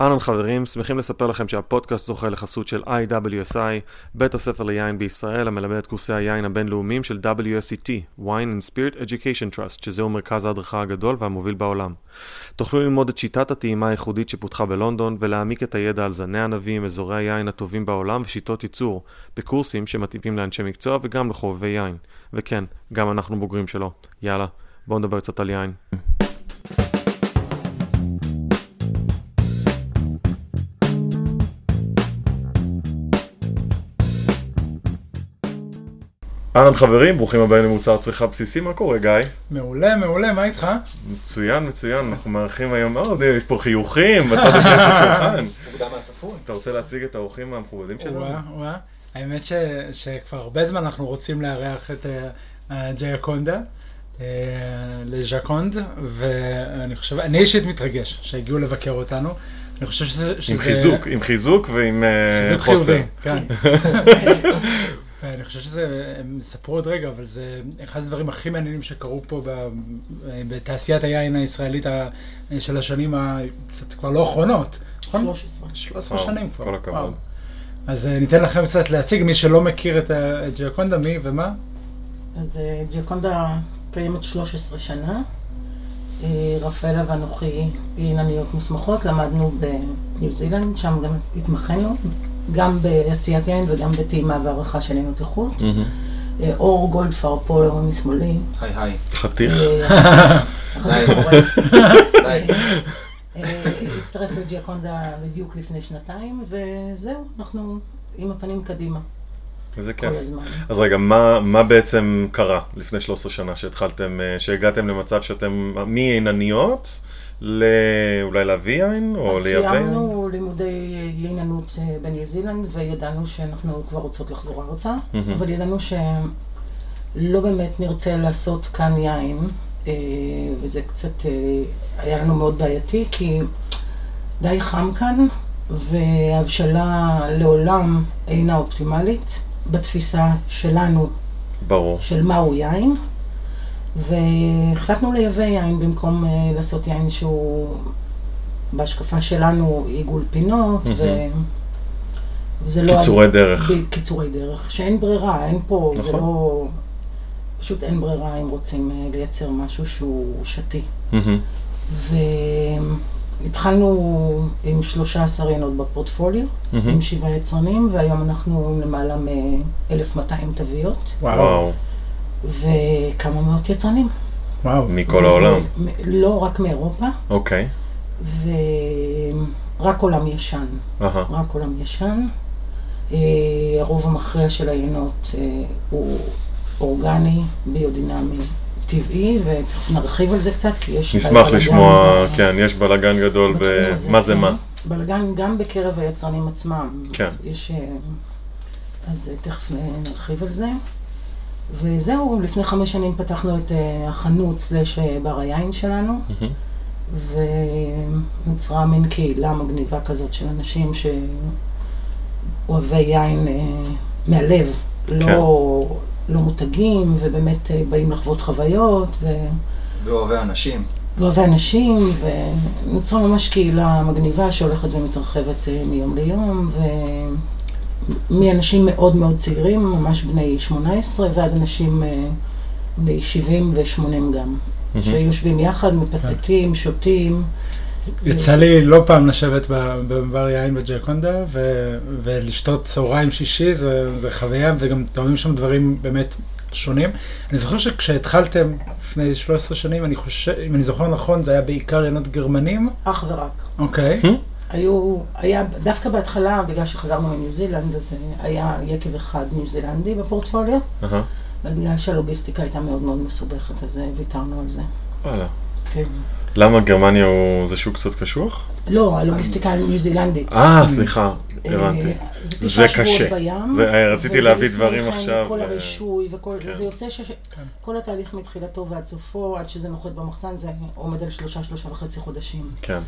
אהלן חברים, שמחים לספר לכם שהפודקאסט זוכה לחסות של IWSI, בית הספר ליין בישראל המלמד את קורסי היין הבינלאומיים של WSET, Wine and Spirit Education Trust, שזהו מרכז ההדרכה הגדול והמוביל בעולם. תוכלו ללמוד את שיטת הטעימה הייחודית שפותחה בלונדון ולהעמיק את הידע על זני ענבים, אזורי היין הטובים בעולם ושיטות ייצור, בקורסים שמתאימים לאנשי מקצוע וגם לחובבי יין. וכן, גם אנחנו בוגרים שלו. יאללה, בואו נדבר קצת על יין. אהלן חברים, ברוכים הבאים למוצר צריכה בסיסי, מה קורה גיא? מעולה, מעולה, מה איתך? מצוין, מצוין, אנחנו מארחים היום מאוד, יש פה חיוכים בצד השני של השולחן. אתה רוצה להציג את האורחים המכובדים שלנו? וואה, וואה. האמת ש- שכבר הרבה זמן אנחנו רוצים לארח את אה, ג'ייקונדה, אה, לז'קונד, ואני חושב, אני אישית מתרגש שהגיעו לבקר אותנו. אני חושב שזה... עם שזה- חיזוק, עם חיזוק ועם אה, חיזוק חוסר. חיובי, כן. ואני חושב שזה, הם ספרו עוד רגע, אבל זה אחד הדברים הכי מעניינים שקרו פה ב- בתעשיית היין הישראלית ה- של השנים, קצת כבר לא אחרונות, נכון? 13. 13 וואו, שנים כבר. כל הכבוד. אז אה, ניתן לכם קצת להציג, מי שלא מכיר את ג'יאקונדה, מי ומה? אז אה, ג'קונדה קיימת 13 שנה. אה, רפאלה ואנוכי יינניות מוסמכות, למדנו בניו זילנד, שם גם התמחינו, גם בעשיית יין וגם בטעימה והערכה של יינות איכות. אה, אור גולדפר פה משמאלי. היי היי. חתיך. אה. אה, הצטרף לג'יאקונדה בדיוק לפני שנתיים, וזהו, אנחנו עם הפנים קדימה איזה כיף. אז רגע, מה, מה בעצם קרה לפני 13 שנה שהתחלתם, שהגעתם למצב שאתם מעוניינות אולי להביא יין או אז לייבא יין? סיימנו לימודי ייננות אה, בניו זילנד וידענו שאנחנו כבר רוצות לחזור ארצה, מהמם. אבל ידענו שלא באמת נרצה לעשות כאן יין, אה, וזה קצת אה, היה לנו מאוד בעייתי, כי די חם כאן, והבשלה לעולם אינה אופטימלית בתפיסה שלנו ברור. של מהו יין, והחלטנו לייבא יין במקום אה, לעשות יין שהוא בהשקפה שלנו עיגול פינות, ו... מהמם. וזה לא... קיצורי דרך. ב- קיצורי דרך, שאין ברירה, אין פה, זה נכון. לא... פשוט אין ברירה אם רוצים אה, לייצר משהו שהוא שתי. מהמם. והתחלנו עם 13 ינות בפורטפוליו, מהמם. עם שבעה יצרנים, והיום אנחנו למעלה מ-1200 תוויות. וואו, וכמה מאות יצרנים. וואו. מכל וזה העולם. מ- לא רק מאירופה, אוקיי. ורק עולם ישן. אהה. רק עולם ישן. אה, הרוב המכריע של היינות אה, הוא אורגני, ביודינמי, טבעי, ותכף נרחיב על זה קצת, כי יש... נשמח לשמוע, ב- כן, יש בלאגן גדול בתחום הזה, במה זה כן. מה. בלגן גם בקרב היצרנים עצמם. כן. יש... אה, אז תכף נרחיב על זה. וזהו, לפני חמש שנים פתחנו את אה, החנות סלש אה, בר היין שלנו. ונוצרה מין קהילה מגניבה כזאת של אנשים שאוהבי יין אה, מהלב, כן. לא, לא מותגים, ובאמת באים לחוות חוויות, ו... ואוהבי אנשים. ואוהבי אנשים, ונוצרה ממש קהילה מגניבה שהולכת ומתרחבת מיום ליום, ומאנשים מאוד מאוד צעירים, ממש בני 18, ועד אנשים אה, בני 70 ו-80 גם, מהמם. שיושבים יחד, מפטפטים, שותים. יצא לי לא פעם לשבת בבר יין בג'יאקונדה ו- ולשתות צהריים שישי, זה, זה חוויה, וגם טועמים שם דברים באמת שונים. אני זוכר שכשהתחלתם לפני 13 שנים, אני חושב, אם אני זוכר נכון, זה היה בעיקר ינות גרמנים, אך ורק. אוקיי. היו, היה, דווקא בהתחלה, בגלל שחזרנו מניו זילנד, אז היה יקב אחד ניו זילנדי בפורטפוליו. אבל בגלל שהלוגיסטיקה הייתה מאוד מאוד מסובכת, אז ויתרנו על זה. וואלה. כן. למה גרמניה הוא, זה שוק קצת קשוח? לא, הלוגיסטיקה הניו זילנדית. אה, סליחה, הבנתי. אה, זה זה תשעה שבועות קשה. בים. זה- אה, רציתי להביא דברים כן עכשיו, כל זה- הרישוי וכל כן. זה, זה יוצא שכל התהליך מתחילתו ועד סופו, עד שזה נוחת במחסן, זה עומד על שלושה, שלושה וחצי חודשים. כן.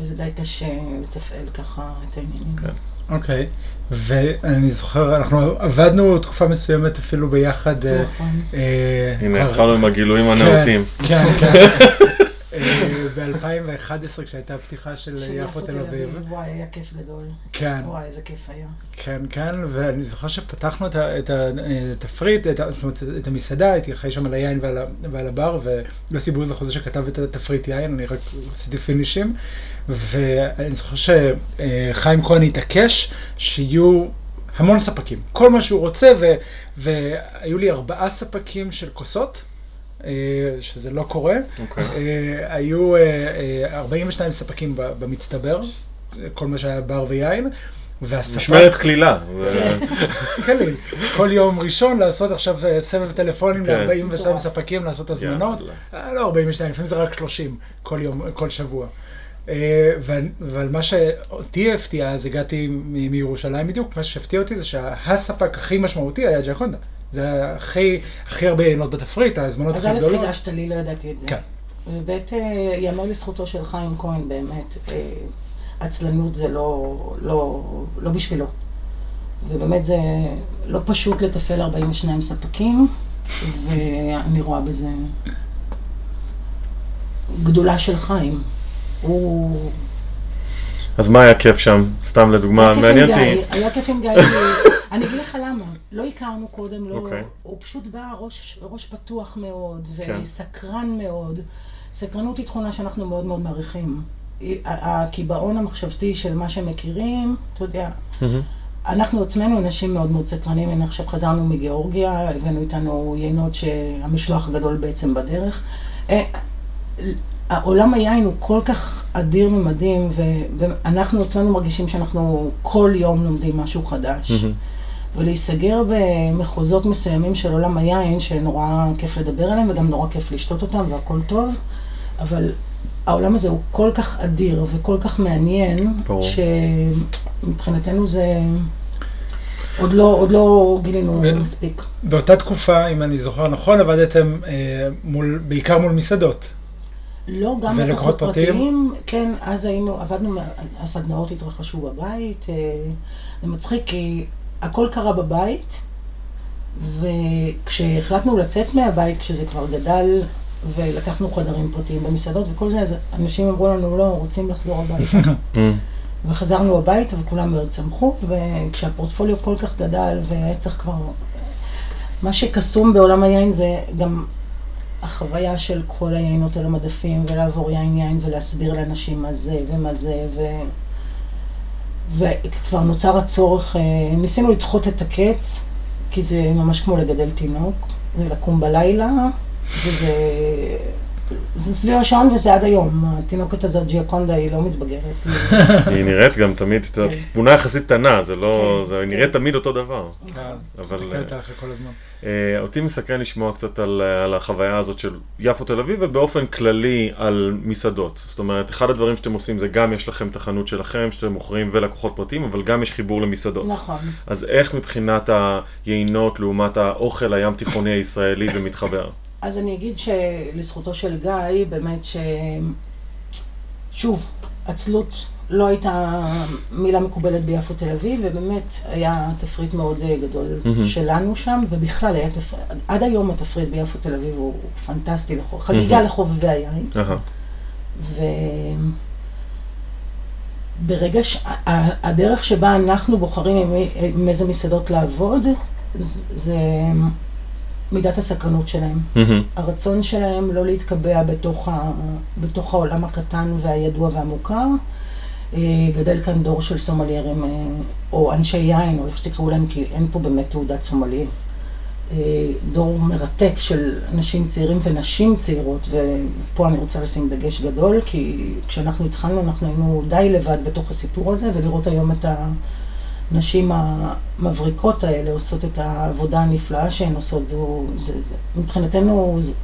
וזה די קשה לתפעל ככה את העניינים. כן. אוקיי, ואני זוכר, אנחנו עבדנו תקופה מסוימת אפילו ביחד. אה, נכון. אה, הנה, התחלנו עם הגילויים כן, הנאותים. כן, כן. ב-2011 כשהייתה הפתיחה של יפו תל אביב. וואי, היה כיף גדול. כן. וואי, איזה כיף היה. כן, כן, ואני זוכר שפתחנו את התפריט, את ה- זאת אומרת, את המסעדה, הייתי אחראי שם על היין ועל הבר, ויוסי בוזלח הוא זה שכתב את התפריט יין, אני רק עשיתי פינישים, ואני זוכר שחיים כהן התעקש שיהיו המון ספקים, כל מה שהוא רוצה, והיו לי ארבעה ספקים של כוסות. אה, שזה לא קורה. אוקיי. אה, היו אה, אה, 42 ספקים במצטבר, כל מה שהיה בר ויין. והספק, משמרת קלילה. כן, לי. כל יום ראשון לעשות עכשיו סבב טלפונים כן. ל-42 מטורף. ספקים, לעשות הזמנות. לא 42, לפעמים זה רק 30 כל יום, כל שבוע. ו- אבל מה שאותי הפתיע, אז הגעתי מירושלים בדיוק, מה שהפתיע אותי זה שהספק הכי משמעותי היה ג'קונדה. זה הכי, הכי הרבה יינות בתפריט, ההזמנות אז הכי א', גדולות. חידשת לי, לא ידעתי את זה. כן. וב', אה, ייאמר לזכותו של חיים כהן, באמת, אה, עצלנות זה לא, לא, לא בשבילו. ובאמת זה לא פשוט לתפעל 42 ספקים, ואני רואה בזה גדולה של חיים. הוא... אז מה היה כיף שם? סתם לדוגמה, מעניין אותי. היה כיף עם גיא, אני אגיד לך למה, לא הכרנו קודם, לא, אוקיי. הוא פשוט בא ראש, פתוח מאוד, כן. וסקרן מאוד. סקרנות היא תכונה שאנחנו מאוד מאוד מעריכים. הקיבעון המחשבתי של מה שהם מכירים, אתה יודע. אנחנו עצמנו אנשים מאוד מאוד סקרנים, הנה עכשיו חזרנו מגיאורגיה, הבאנו איתנו יינות שהמשלוח הגדול בעצם בדרך. העולם היין הוא כל כך אדיר ממדים, ו- ואנחנו עצמנו מרגישים שאנחנו כל יום לומדים משהו חדש. מהמם. ולהיסגר במחוזות מסוימים של עולם היין, שנורא כיף לדבר עליהם וגם נורא כיף לשתות אותם והכל טוב, אבל העולם הזה הוא כל כך אדיר וכל כך מעניין, ברור. שמבחינתנו זה... עוד לא, עוד לא גילינו ו- מספיק. באותה תקופה, אם אני זוכר נכון, עבדתם אה, מול, בעיקר מול מסעדות. לא, גם לקוחות פרטיים? פרטיים, כן, אז היינו, עבדנו, הסדנאות התרחשו בבית, אה, זה מצחיק כי הכל קרה בבית, וכשהחלטנו לצאת מהבית, כשזה כבר גדל, ולקחנו חדרים פרטיים במסעדות וכל זה, אז אנשים אמרו לנו, לא, רוצים לחזור הביתה. מהמם. וחזרנו הביתה וכולם מאוד שמחו, וכשהפורטפוליו כל כך גדל והיה צריך כבר... מה שקסום בעולם היין זה גם החוויה של כל היינות על המדפים, ולעבור יין יין ולהסביר לאנשים מה זה ומה זה, ו... וכבר נוצר הצורך, אה, ניסינו לדחות את הקץ, כי זה ממש כמו לגדל תינוק, ולקום בלילה, וזה... זה סביב השעון וזה עד היום. התינוקת הזאת, ג'יאקונדה, היא לא מתבגרת. היא- היא נראית גם תמיד, כן. תמונה יחסית קטנה, זה לא, כן, זה כן. נראה תמיד אותו דבר. אבל, מסתכלת אה, עליך כל הזמן. אה, אותי מסקרן לשמוע קצת על, אה, על החוויה הזאת של יפו תל אביב, ובאופן כללי על מסעדות. זאת אומרת, אחד הדברים שאתם עושים זה גם יש לכם את החנות שלכם, שאתם מוכרים ולקוחות פרטיים, אבל גם יש חיבור למסעדות. נכון. אז איך מבחינת היינות לעומת האוכל הים תיכוני הישראלי זה מתחבר? אז אני אגיד שלזכותו של גיא, באמת ש... שוב, עצלות לא הייתה מילה מקובלת ביפו תל אביב, ובאמת היה תפריט מאוד אה, גדול מהמם. שלנו שם, ובכלל היה תפריט, עד היום התפריט ביפו תל אביב הוא פנטסטי, לחוב, חגיגה לחובבי היין. אהה. וברגע ש... הדרך שבה אנחנו בוחרים עם, עם איזה מסעדות לעבוד, זה, זה מידת הסקרנות שלהם. מהמם. הרצון שלהם לא להתקבע בתוך, ה, בתוך העולם הקטן והידוע והמוכר. אה, גדל כאן דור של סומליירים, אה, או אנשי יין, או איך שתקראו להם, כי אין פה באמת תעודת סומלייר. אה, דור מרתק של אנשים צעירים ונשים צעירות, ופה אני רוצה לשים דגש גדול, כי כשאנחנו התחלנו אנחנו היינו די לבד בתוך הסיפור הזה, ולראות היום את הנשים המבריקות האלה עושות את העבודה הנפלאה שהן עושות, זו, זה, זה, מבחינתנו, זה,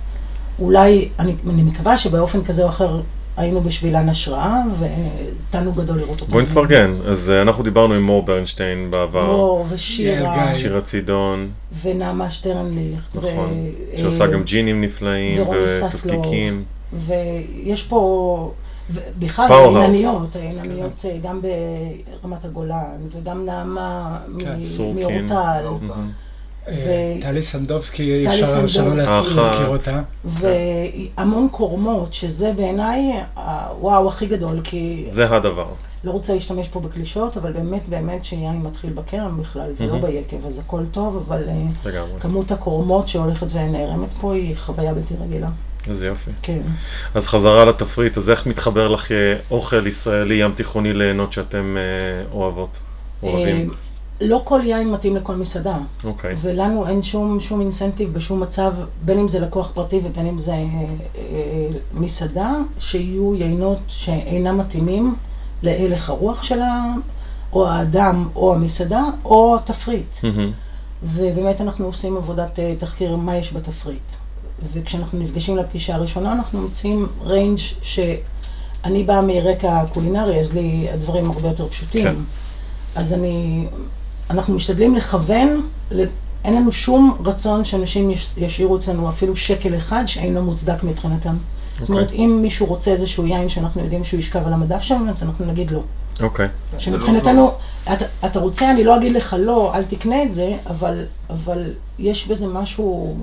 אולי, אני, אני מקווה שבאופן כזה או אחר היינו בשבילן השראה, וזה תענוג גדול לראות אותם. בואי נפרגן. אז אה, אנחנו דיברנו עם מור ברנשטיין בעבר, מור ושירה. שירה צידון, ונעמה שטרנליכט. נכון, ו- שעושה גם ג'ינים נפלאים. ותזקיקים. ויש פה, בכלל. העינניות, העינניות אה, גם ברמת הגולן, וגם נעמה מ- כן. מאורטל. אה, טלי סנדובסקי, אפשר. להזכיר אותה. והמון קורמות, שזה בעיניי הוואו הכי גדול, כי זה הדבר. לא רוצה להשתמש פה בקלישאות, אבל באמת באמת שיין מתחיל בכרם בכלל, ולא. ביקב, אז הכל טוב, אבל אה. כמות הקורמות שהולכת ונערמת פה היא חוויה בלתי רגילה. איזה יופי. כן. אז חזרה לתפריט, אז איך מתחבר לך אה, אוכל ישראלי ים תיכוני ליהנות שאתם אה, אוהבות? אוהבים? אה, לא כל יין מתאים לכל מסעדה, אוקיי. ולנו אין שום, שום אינסנטיב בשום מצב, בין אם זה לקוח פרטי ובין אם זה אה, אה, מסעדה, שיהיו יינות שאינם מתאימים להלך הרוח שלה, או האדם, או המסעדה, או התפריט. מהמם. ובאמת אנחנו עושים עבודת אה, תחקיר מה יש בתפריט. וכשאנחנו נפגשים לפגישה הראשונה, אנחנו מציעים range שאני באה מרקע קולינרי, אז לי הדברים הרבה יותר פשוטים. כן. אז אני, אנחנו משתדלים לכוון, ל- אין לנו שום רצון שאנשים יש, ישאירו אצלנו אפילו שקל אחד שאינו מוצדק מבחינתם. זאת אומרת, אם מישהו רוצה איזשהו יין שאנחנו יודעים שהוא ישכב על המדף שלנו, אז אנחנו נגיד לא. אוקיי. שמבחינתנו, אתה, אתה רוצה, אני לא אגיד לך לא, אל תקנה את זה, אבל, אבל יש בזה משהו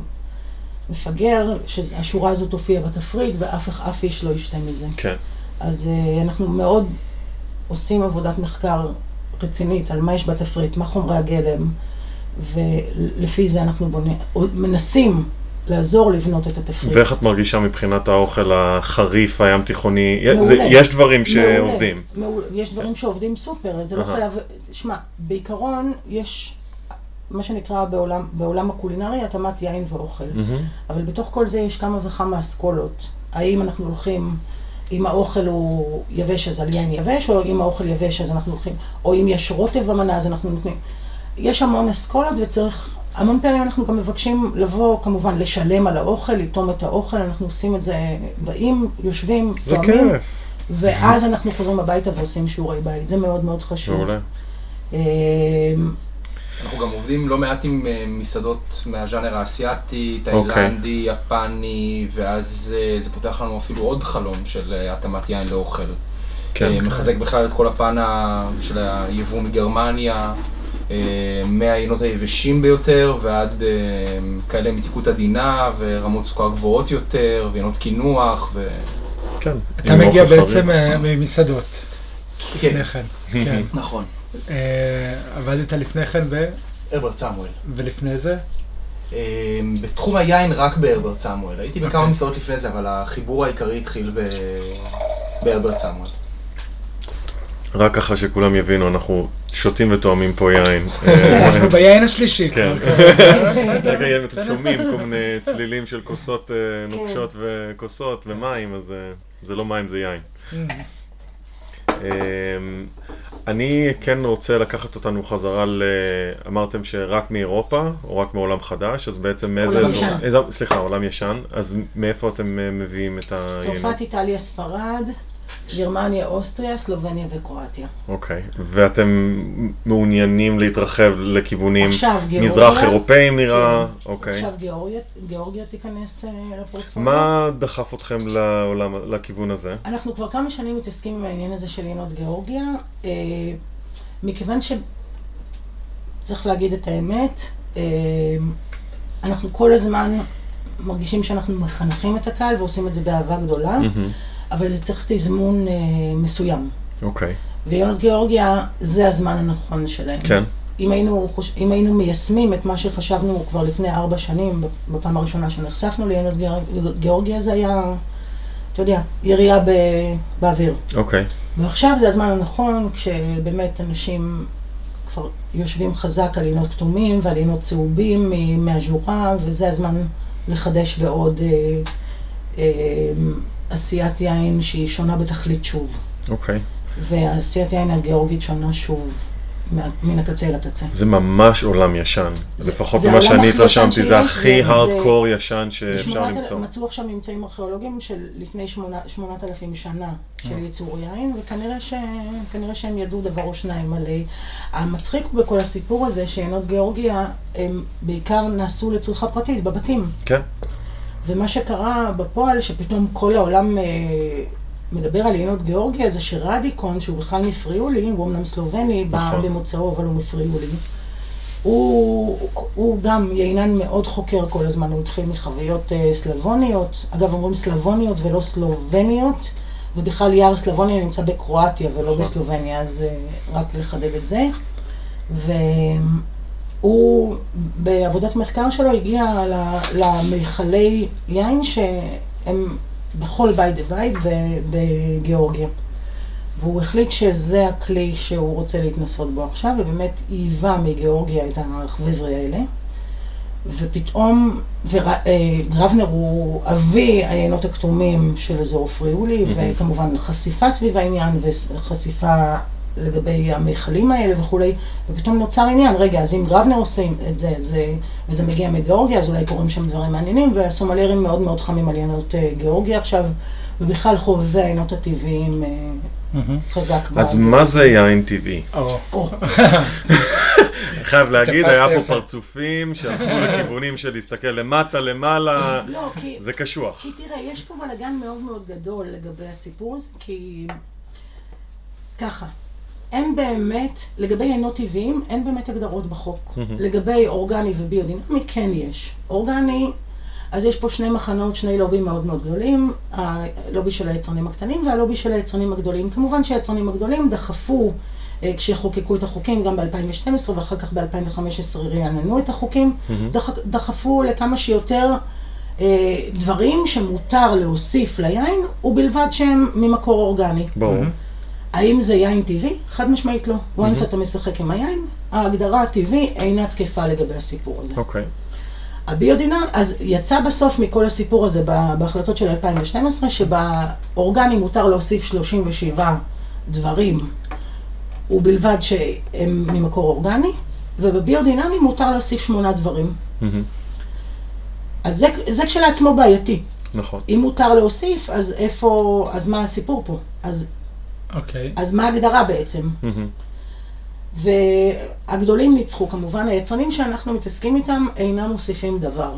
מפגר, שהשורה הזאת תופיע בתפריט ואף אף איש לא ישתה מזה. כן. אז uh, אנחנו מאוד עושים עבודת מחקר רצינית על מה יש בתפריט, מה חומרי הגלם, ולפי זה אנחנו או מנסים לעזור לבנות את התפריט. ואיך את מרגישה מבחינת האוכל החריף הים תיכוני? מעולה. זה- יש דברים מעולה, שעובדים. מעולה. יש דברים שעובדים סופר, זה לא אהה. חייב... שמע, בעיקרון יש מה שנקרא בעולם, בעולם הקולינרי התאמת יין ואוכל. מהמם. אבל בתוך כל זה יש כמה וכמה אסכולות. האם אנחנו הולכים, אם האוכל הוא יבש אז על יין יבש, או אם האוכל יבש אז אנחנו הולכים, או אם יש רוטב במנה אז אנחנו נותנים. יש המון אסכולות וצריך, המון פעמים אנחנו גם מבקשים לבוא, כמובן, לשלם על האוכל, לטעום את האוכל, אנחנו עושים את זה, באים, יושבים, זה טועמים, כיף. ואז אנחנו חוזרים הביתה ועושים שיעורי בית. זה מאוד מאוד חשוב. מעולה. אנחנו גם עובדים לא מעט עם אה, מסעדות מהז'אנר האסייתי, אוקיי. תאילנדי, יפני, ואז אה, זה פותח לנו אפילו עוד חלום של אה, התאמת יין לאוכל. כן. מחזק בכלל את כל הפן של היבוא מגרמניה, מהעיינות היבשים ביותר ועד כאלה מתיקות עדינה ורמות סוכר גבוהות יותר, ועיינות קינוח, ו... כן. אתה מגיע בעצם ממסעדות. כן, כן. כן. נכון. אה, עבדת לפני כן ב... הרברט סמואל. ולפני זה? אה, בתחום היין רק בהרברט סמואל. הייתי בכמה אוקיי. מסעדות לפני זה, אבל החיבור העיקרי התחיל ב- בהרברט סמואל. רק ככה שכולם יבינו, אנחנו שותים וטועמים פה יין. אנחנו ביין השלישי כן. כבר. רגע, אם אתם שומעים כל מיני צלילים של כוסות אה, נוקשות וכוסות ומים, אז זה לא מים, זה יין. אני כן רוצה לקחת אותנו חזרה ל... אמרתם שרק מאירופה, או רק מעולם חדש, אז בעצם מאיזה עולם אזור? ישן. איזה- סליחה, עולם ישן. אז מאיפה אתם אה, מביאים את היינות? צרפת, איטליה, ספרד, גרמניה, אוסטריה, סלובניה וקרואטיה. אוקיי. ואתם מעוניינים להתרחב לכיוונים עכשיו גיאורגיה. מזרח אירופאים נראה? כן. אוקיי. עכשיו גיאורגיה, גיאורגיה תיכנס אה, לפורטפוליו. מה דחף אתכם לעולם, לכיוון הזה? אנחנו כבר כמה שנים מתעסקים עם העניין הזה של עיינות גיאורגיה, אה, מכיוון שצריך להגיד את האמת, אה, אנחנו כל הזמן מרגישים שאנחנו מחנכים את הקהל ועושים את זה באהבה גדולה, מהמם. אבל זה צריך תזמון אה, מסוים. אוקיי. ועיינות גיאורגיה זה הזמן הנכון שלהם. כן. אם היינו, חוש- אם היינו מיישמים את מה שחשבנו כבר לפני ארבע שנים, בפעם הראשונה שנחשפנו גיאור- גיאורגיה, זה היה, אתה יודע, ירייה ב- באוויר. אוקיי. ועכשיו זה הזמן הנכון, כשבאמת אנשים כבר יושבים חזק על עיינות כתומים ועל עיינות צהובים מ- מהז'ורה, וזה הזמן לחדש בעוד אה, אה, עשיית יין שהיא שונה בתכלית שוב. אוקיי. ועשיית יין הגיאורגית שונה שוב מן הקצה אל הקצה. זה ממש עולם ישן. זה- לפחות ממה שאני התרשמתי, זה הכי הארדקור ישן שאפשר למצוא. מצאו עכשיו ממצאים ארכיאולוגיים של לפני שמונה- שמונת אלפים שנה אה. של ייצור יין, וכנראה שהם ידעו דבר או שניים על... המצחיק בכל הסיפור הזה, שעיינות גיאורגיה הם בעיקר נעשו לצריכה פרטית, בבתים. כן. ומה שקרה בפועל, שפתאום כל העולם אה, מדבר על עיינות גיאורגיה, זה שרדיקון, שהוא בכלל מפריולי, הוא אמנם סלובני, בא נכון. במוצאו, אבל הוא מפריולי. הוא, הוא גם יינן מאוד חוקר כל הזמן, הוא התחיל מחוויות אה, סלבוניות, אגב אומרים סלבוניות ולא סלובניות, ובכלל יער סלבוניה נמצא בקרואטיה ולא נכון. בסלובניה, אז אה, רק לחדד את זה. והוא בעבודת מחקר שלו הגיע ל- למיכלי יין שהם בכל בית ובית ב- בגיאורגיה. והוא החליט שזה הכלי שהוא רוצה להתנסות בו עכשיו, ובאמת ייבא מגיאורגיה את החבר'ה האלה. ופתאום, וגרבנר הוא אבי העיינות הכתומים של אזור פריולי, וכמובן חשיפה סביב העניין, וחשיפה לגבי המכלים האלה וכולי, ופתאום נוצר עניין, רגע, אז אם גרבנר עושים את זה, זה וזה מגיע מגיאורגיה, אז אולי קורים שם דברים מעניינים, והסומלרים מאוד מאוד חמים על עיינות אה, גיאורגיה עכשיו, ובכלל חובבי העיינות הטבעיים אה. חזק. אז מה זה יין טבעי? חייב להגיד, היה פה. פרצופים שהלכו לכיוונים של להסתכל למטה, למעלה, לא. זה קשוח. כי תראה, יש פה בלאגן מאוד מאוד גדול לגבי הסיפור הזה, כי ככה, אין באמת, לגבי עיינות טבעיים, אין באמת הגדרות בחוק. לגבי אורגני וביודינמי, כן יש. אורגני, אז יש פה שני מחנות, שני לובים מאוד מאוד גדולים, הלובי של היצרנים הקטנים והלובי של היצרנים הגדולים. כמובן שהיצרנים הגדולים דחפו, אה, כשחוקקו את החוקים, גם ב-2012 ואחר כך ב-2015 רעננו את החוקים, דח, דחפו לכמה שיותר אה, דברים שמותר להוסיף ליין, ובלבד שהם ממקור אורגני. ברור. האם זה יין טבעי? חד משמעית לא. once אתה משחק עם היין, ההגדרה הטבעי אינה תקפה לגבי הסיפור הזה. אוקיי. הביודינם, אז יצא בסוף מכל הסיפור הזה בהחלטות של 2012, שבאורגני מותר להוסיף 37 דברים, ובלבד שהם ממקור אורגני, ובביודינמי מותר להוסיף שמונה דברים. מהמם. אז זה, זה כשלעצמו בעייתי. נכון. אם מותר להוסיף, אז איפה, אז מה הסיפור פה? אז, אוקיי. אז מה ההגדרה בעצם? מהמם. והגדולים ניצחו כמובן, היצרנים שאנחנו מתעסקים איתם אינם מוסיפים דבר,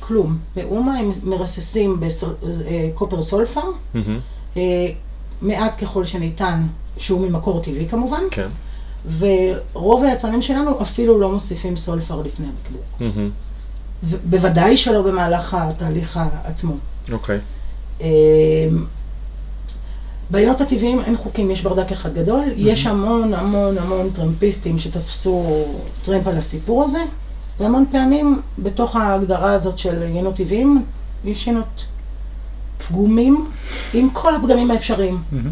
כלום. מאומה הם מרססים בקופר סולפר, מהמם. אה, מעט ככל שניתן, שהוא ממקור טבעי כמובן, כן. ורוב היצרנים שלנו אפילו לא מוסיפים סולפר לפני הבקבוק. ו- בוודאי שלא במהלך התהליך עצמו. אוקיי. אה, בעיינות הטבעיים אין חוקים, יש ברדק אחד גדול, יש המון המון המון טרמפיסטים שתפסו טרמפ על הסיפור הזה, והמון פעמים בתוך ההגדרה הזאת של עיינות טבעיים, יש עיינות פגומים עם כל הפגמים האפשריים. מהמם.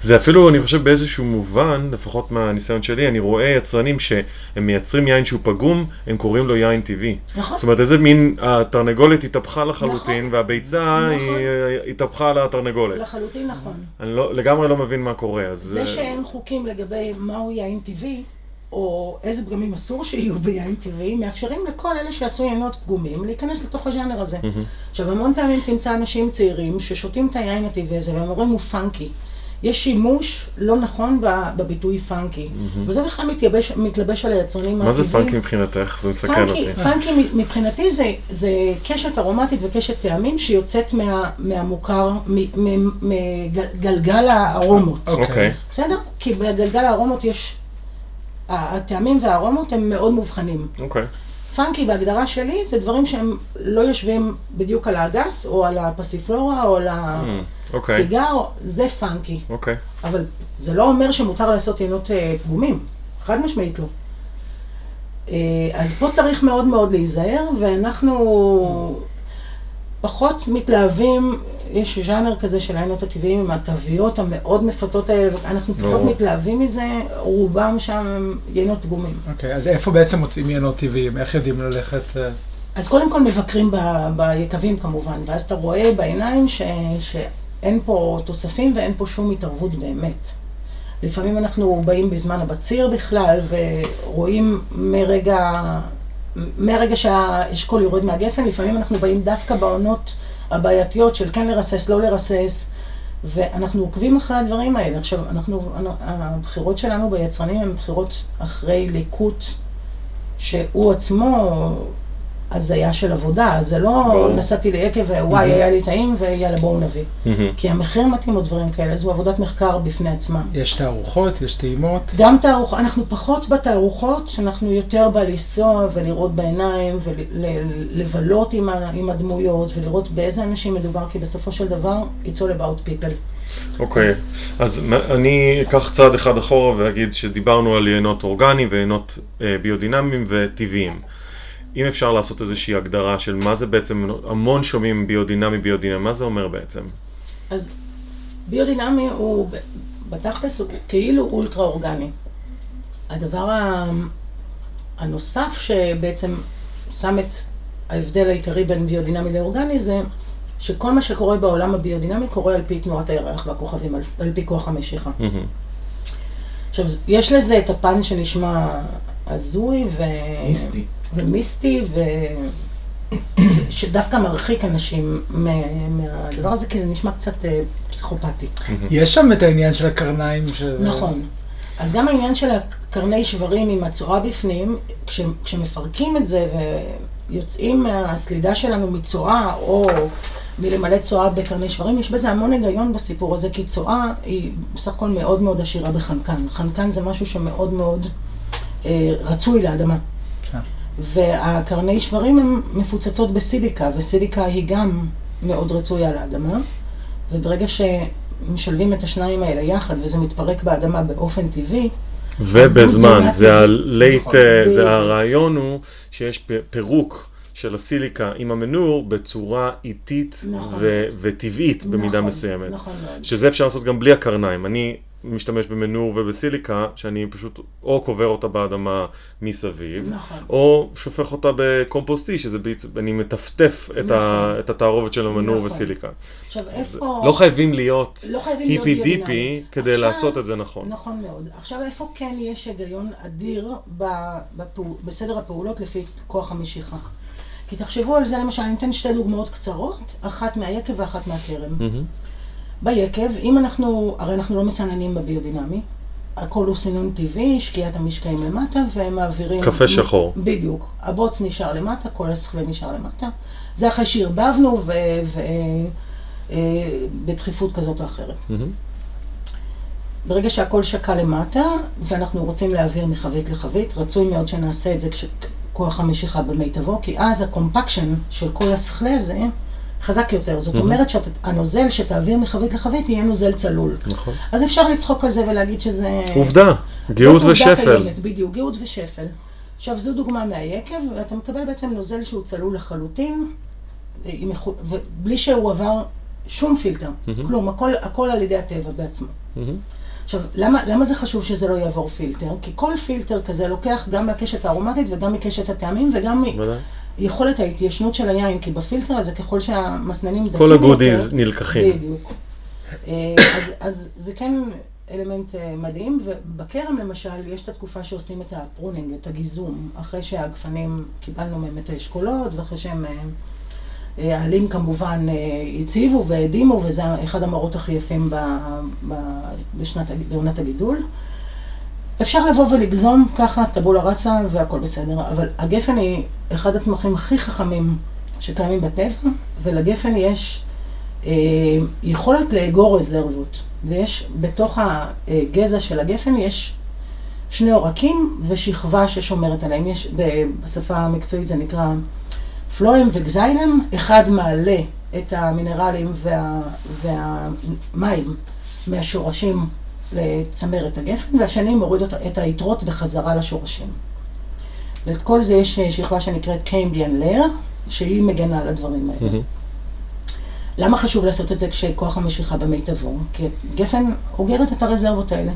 זה אפילו, אני חושב, באיזשהו מובן, לפחות מהניסיון שלי, אני רואה יצרנים שהם מייצרים יין שהוא פגום, הם קוראים לו יין טבעי. נכון? זאת אומרת, איזה מין, התרנגולת התהפכה לחלוטין, נכון. והביצה נכון. היא אה, התהפכה על התרנגולת. לחלוטין נכון. אני לא, לגמרי לא מבין מה קורה, אז... זה אה, שאין חוקים לגבי מהו יין טבעי, או איזה פגמים אסור שיהיו ביין טבעי, מאפשרים לכל אלה שעשו יינות פגומים להיכנס לתוך הז'אנר הזה. עכשיו, המון פעמים תמצא אנשים צעירים ששותים את היין הטבעי הזה והם אומרים הוא פאנקי. יש שימוש לא נכון בביטוי פאנקי, וזה בכלל מתייבש, מתלבש על היצרנים מה זה הטבעיים. פאנקי מבחינתך? זה מסקרן פאנקי, אותי. פאנקי מבחינתי זה, זה קשת ארומטית וקשת טעמים שיוצאת מה, מהמוכר, מגלגל הארומות. אוקיי. בסדר? כי בגלגל הארומות יש, הטעמים והארומות הם מאוד מובחנים. אוקיי. פאנקי בהגדרה שלי זה דברים שהם לא יושבים בדיוק על האגס, או על הפסיפלורה, או על אוקיי. הסיגר, זה פאנקי. אוקיי. אבל זה לא אומר שמותר לעשות יינות אה, פגומים, חד משמעית לא. אה, אז פה צריך מאוד מאוד להיזהר, ואנחנו פחות מתלהבים, יש ז'אנר כזה של היינות הטבעיים עם התוויות המאוד מפתות האלה, אנחנו פחות. מתלהבים מזה, רובם שם הם יינות פגומים. אוקיי, אז איפה בעצם מוצאים יינות טבעיים? איך יודעים ללכת... אה, אז קודם כל מבקרים ב- ביקבים כמובן, ואז אתה רואה בעיניים ש, שאין פה תוספים ואין פה שום התערבות באמת. לפעמים אנחנו באים בזמן הבציר בכלל, ורואים מרגע, מרגע שהאשכול יורד מהגפן, לפעמים אנחנו באים דווקא בעונות הבעייתיות של כן לרסס, לא לרסס, ואנחנו עוקבים אחרי הדברים האלה. עכשיו, אנחנו, הבחירות שלנו ביצרנים הן בחירות אחרי ליקוט שהוא עצמו הזיה של עבודה, זה לא. נסעתי ליקב ווואי, היה לי טעים ויאללה בואו נביא. כי המחיר מתאים או דברים כאלה, זו עבודת מחקר בפני עצמה. יש תערוכות, יש טעימות. גם תערוכות, אנחנו פחות בתערוכות, אנחנו יותר בלנסוע ולראות בעיניים ולבלות עם, ה- עם הדמויות ולראות באיזה אנשים מדובר, כי בסופו של דבר, it's all about people. אוקיי, אז מ- אני אקח צעד אחד אחורה ואגיד שדיברנו על יינות אורגניים ויינות אה, ביודינמיים וטבעיים. אם אפשר לעשות איזושהי הגדרה של מה זה בעצם, המון שומעים ביודינמי ביודינמי, מה זה אומר בעצם? אז ביודינמי הוא, בתכלס הוא כאילו אולטרה אורגני. הדבר הנוסף שבעצם שם את ההבדל העיקרי בין ביודינמי לאורגני זה שכל מה שקורה בעולם הביודינמי קורה על פי תנועת הירח והכוכבים, על, על פי כוח המשיכה. עכשיו, יש לזה את הפן שנשמע הזוי ו... מיסטי. ומיסטי, ו... שדווקא מרחיק אנשים מה- מהדבר הזה, כי זה נשמע קצת אה, פסיכופתי. יש שם את העניין של הקרניים. ש... נכון. אז גם העניין של הקרני שברים עם הצואה בפנים, כש, כשמפרקים את זה ויוצאים מהסלידה שלנו מצואה או מלמלא צואה בקרני שברים, יש בזה המון היגיון בסיפור הזה, כי צואה היא בסך הכל מאוד מאוד עשירה בחנקן. חנקן זה משהו שמאוד מאוד רצוי לאדמה. כן. והקרני שברים הן מפוצצות בסיליקה, וסיליקה היא גם מאוד רצויה לאדמה, וברגע שמשלבים את השניים האלה יחד וזה מתפרק באדמה באופן טבעי, ובזמן, זה הלייט, נכון. אה, זה. הרעיון הוא שיש פירוק של הסיליקה עם המנור בצורה איטית נכון. ו- וטבעית במידה נכון, מסוימת. נכון מאוד. שזה אפשר לעשות גם בלי הקרניים. אני משתמש במנור ובסיליקה, שאני פשוט או קובר אותה באדמה מסביב, נכון. או שופך אותה בקומפוסטי, שזה בעצם, אני מטפטף את, ה, נכון. את התערובת של המנור נכון. וסיליקה. עכשיו, איפה... לא חייבים להיות לא היפי. דיפי כדי עכשיו- לעשות את זה נכון. נכון מאוד. עכשיו, איפה כן יש היגיון אדיר בפעול, בסדר הפעולות לפי כוח המשיכה? כי תחשבו על זה, למשל, אני אתן שתי דוגמאות קצרות, אחת מהיקב ואחת מהכרם. מהמם. ביקב, אם אנחנו, הרי אנחנו לא מסננים בביודינמי, הכל הוא סינון טבעי, שקיעת המשקעים למטה, ומעבירים... קפה שחור. בדיוק. הבוץ נשאר למטה, כל הסכלה נשאר למטה. זה אחרי שערבבנו ו... ו... אה, בדחיפות כזאת או אחרת. ברגע שהכל שקע למטה, ואנחנו רוצים להעביר מחבית לחבית, רצוי מאוד שנעשה את זה כשכוח המשיכה במיטבו, כי אז הקומפקשן של כל הסכלה הזה חזק יותר. זאת אומרת שהנוזל שתעביר מחבית לחבית יהיה נוזל צלול. נכון. אז אפשר לצחוק על זה ולהגיד שזה... עובדה, גאות ושפל. קיימת, בדיוק, גאות ושפל. עכשיו, זו דוגמה מהיקב, ואתה מקבל בעצם נוזל שהוא צלול לחלוטין, ובלי שהוא עבר שום פילטר, כלום, הכל, הכל על ידי הטבע בעצמו. מהמם. עכשיו, למה, למה זה חשוב שזה לא יעבור פילטר? כי כל פילטר כזה לוקח גם מהקשת הארומטית וגם מקשת הטעמים וגם ודאי. מיכולת ההתיישנות של היין, כי בפילטר הזה ככל שהמסננים דקים כל יותר... הגודיז נלקחים. בדיוק. אה, אז, אז זה כן אלמנט אה, מדהים, ובכרם למשל יש את התקופה שעושים את ה pruning, את הגיזום, אחרי שהגפנים, קיבלנו מהם את האשכולות, ואחרי שהם, אה, העלים כמובן הצהיבו והאדימו, וזה אחד המראות הכי יפים ב, ב, בשנת, בעונת הגידול. אפשר לבוא ולגזום ככה טאבולה ראסה והכל בסדר, אבל הגפן היא אחד הצמחים הכי חכמים שקיימים בטבע, ולגפן יש אה, יכולת לאגור רזרבות, ויש בתוך הגזע של הגפן יש שני עורקים ושכבה ששומרת עליהם. יש, בשפה המקצועית זה נקרא פלואים וגזיילם, אחד מעלה את המינרלים וה, והמים מהשורשים לצמרת הגפן, והשני מוריד את היתרות בחזרה לשורשים. לכל זה יש שכבה שנקראת קיימביאן לר, שהיא מגנה על הדברים האלה. למה חשוב לעשות את זה כשכוח המשיכה במיטבו? כי גפן אוגרת את הרזרבות האלה.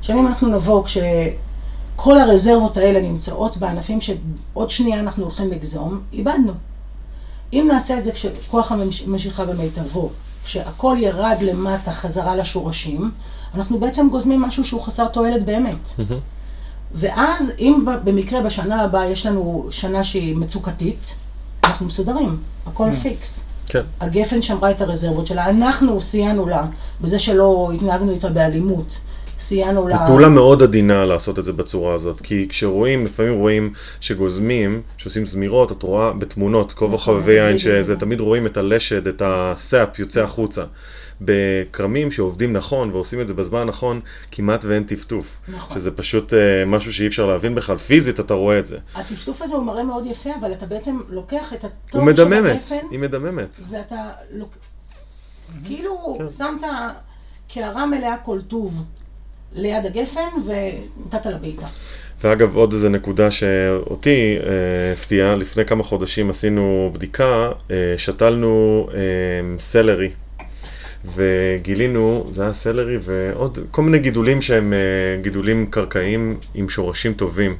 עכשיו אם אנחנו נבוא כשכל הרזרבות האלה נמצאות בענפים שעוד שנייה אנחנו הולכים לגזום, איבדנו. אם נעשה את זה כשכוח המשיכה במיטבו, כשהכל ירד למטה חזרה לשורשים, אנחנו בעצם גוזמים משהו שהוא חסר תועלת באמת. ואז אם במקרה בשנה הבאה יש לנו שנה שהיא מצוקתית, אנחנו מסודרים, הכל פיקס. כן. הגפן שמרה את הרזרבות שלה, אנחנו סייענו לה בזה שלא התנהגנו איתה באלימות, סייענו ל... זו פעולה מאוד עדינה לעשות את זה בצורה הזאת, כי כשרואים, לפעמים רואים שגוזמים, שעושים זמירות, את רואה בתמונות, כה וחובבי יין, שזה תמיד רואים את הלשד, את הסאפ יוצא החוצה. בכרמים שעובדים נכון ועושים את זה בזמן הנכון, כמעט ואין טפטוף. נכון. שזה פשוט uh, משהו שאי אפשר להבין בכלל, פיזית אתה רואה את זה. הטפטוף הזה הוא מראה מאוד יפה, אבל אתה בעצם לוקח את הטוב הוא של מדממת, הגפן, היא מדממת. ואתה לוק... כאילו כן. שמת קערה מלאה כל טוב ליד הגפן ונתת לה בעיטה. ואגב, עוד איזה נקודה שאותי אה, הפתיעה, לפני כמה חודשים עשינו בדיקה, אה, שתלנו אה, סלרי, וגילינו, זה היה סלרי ועוד כל מיני גידולים שהם אה, גידולים קרקעיים עם שורשים טובים.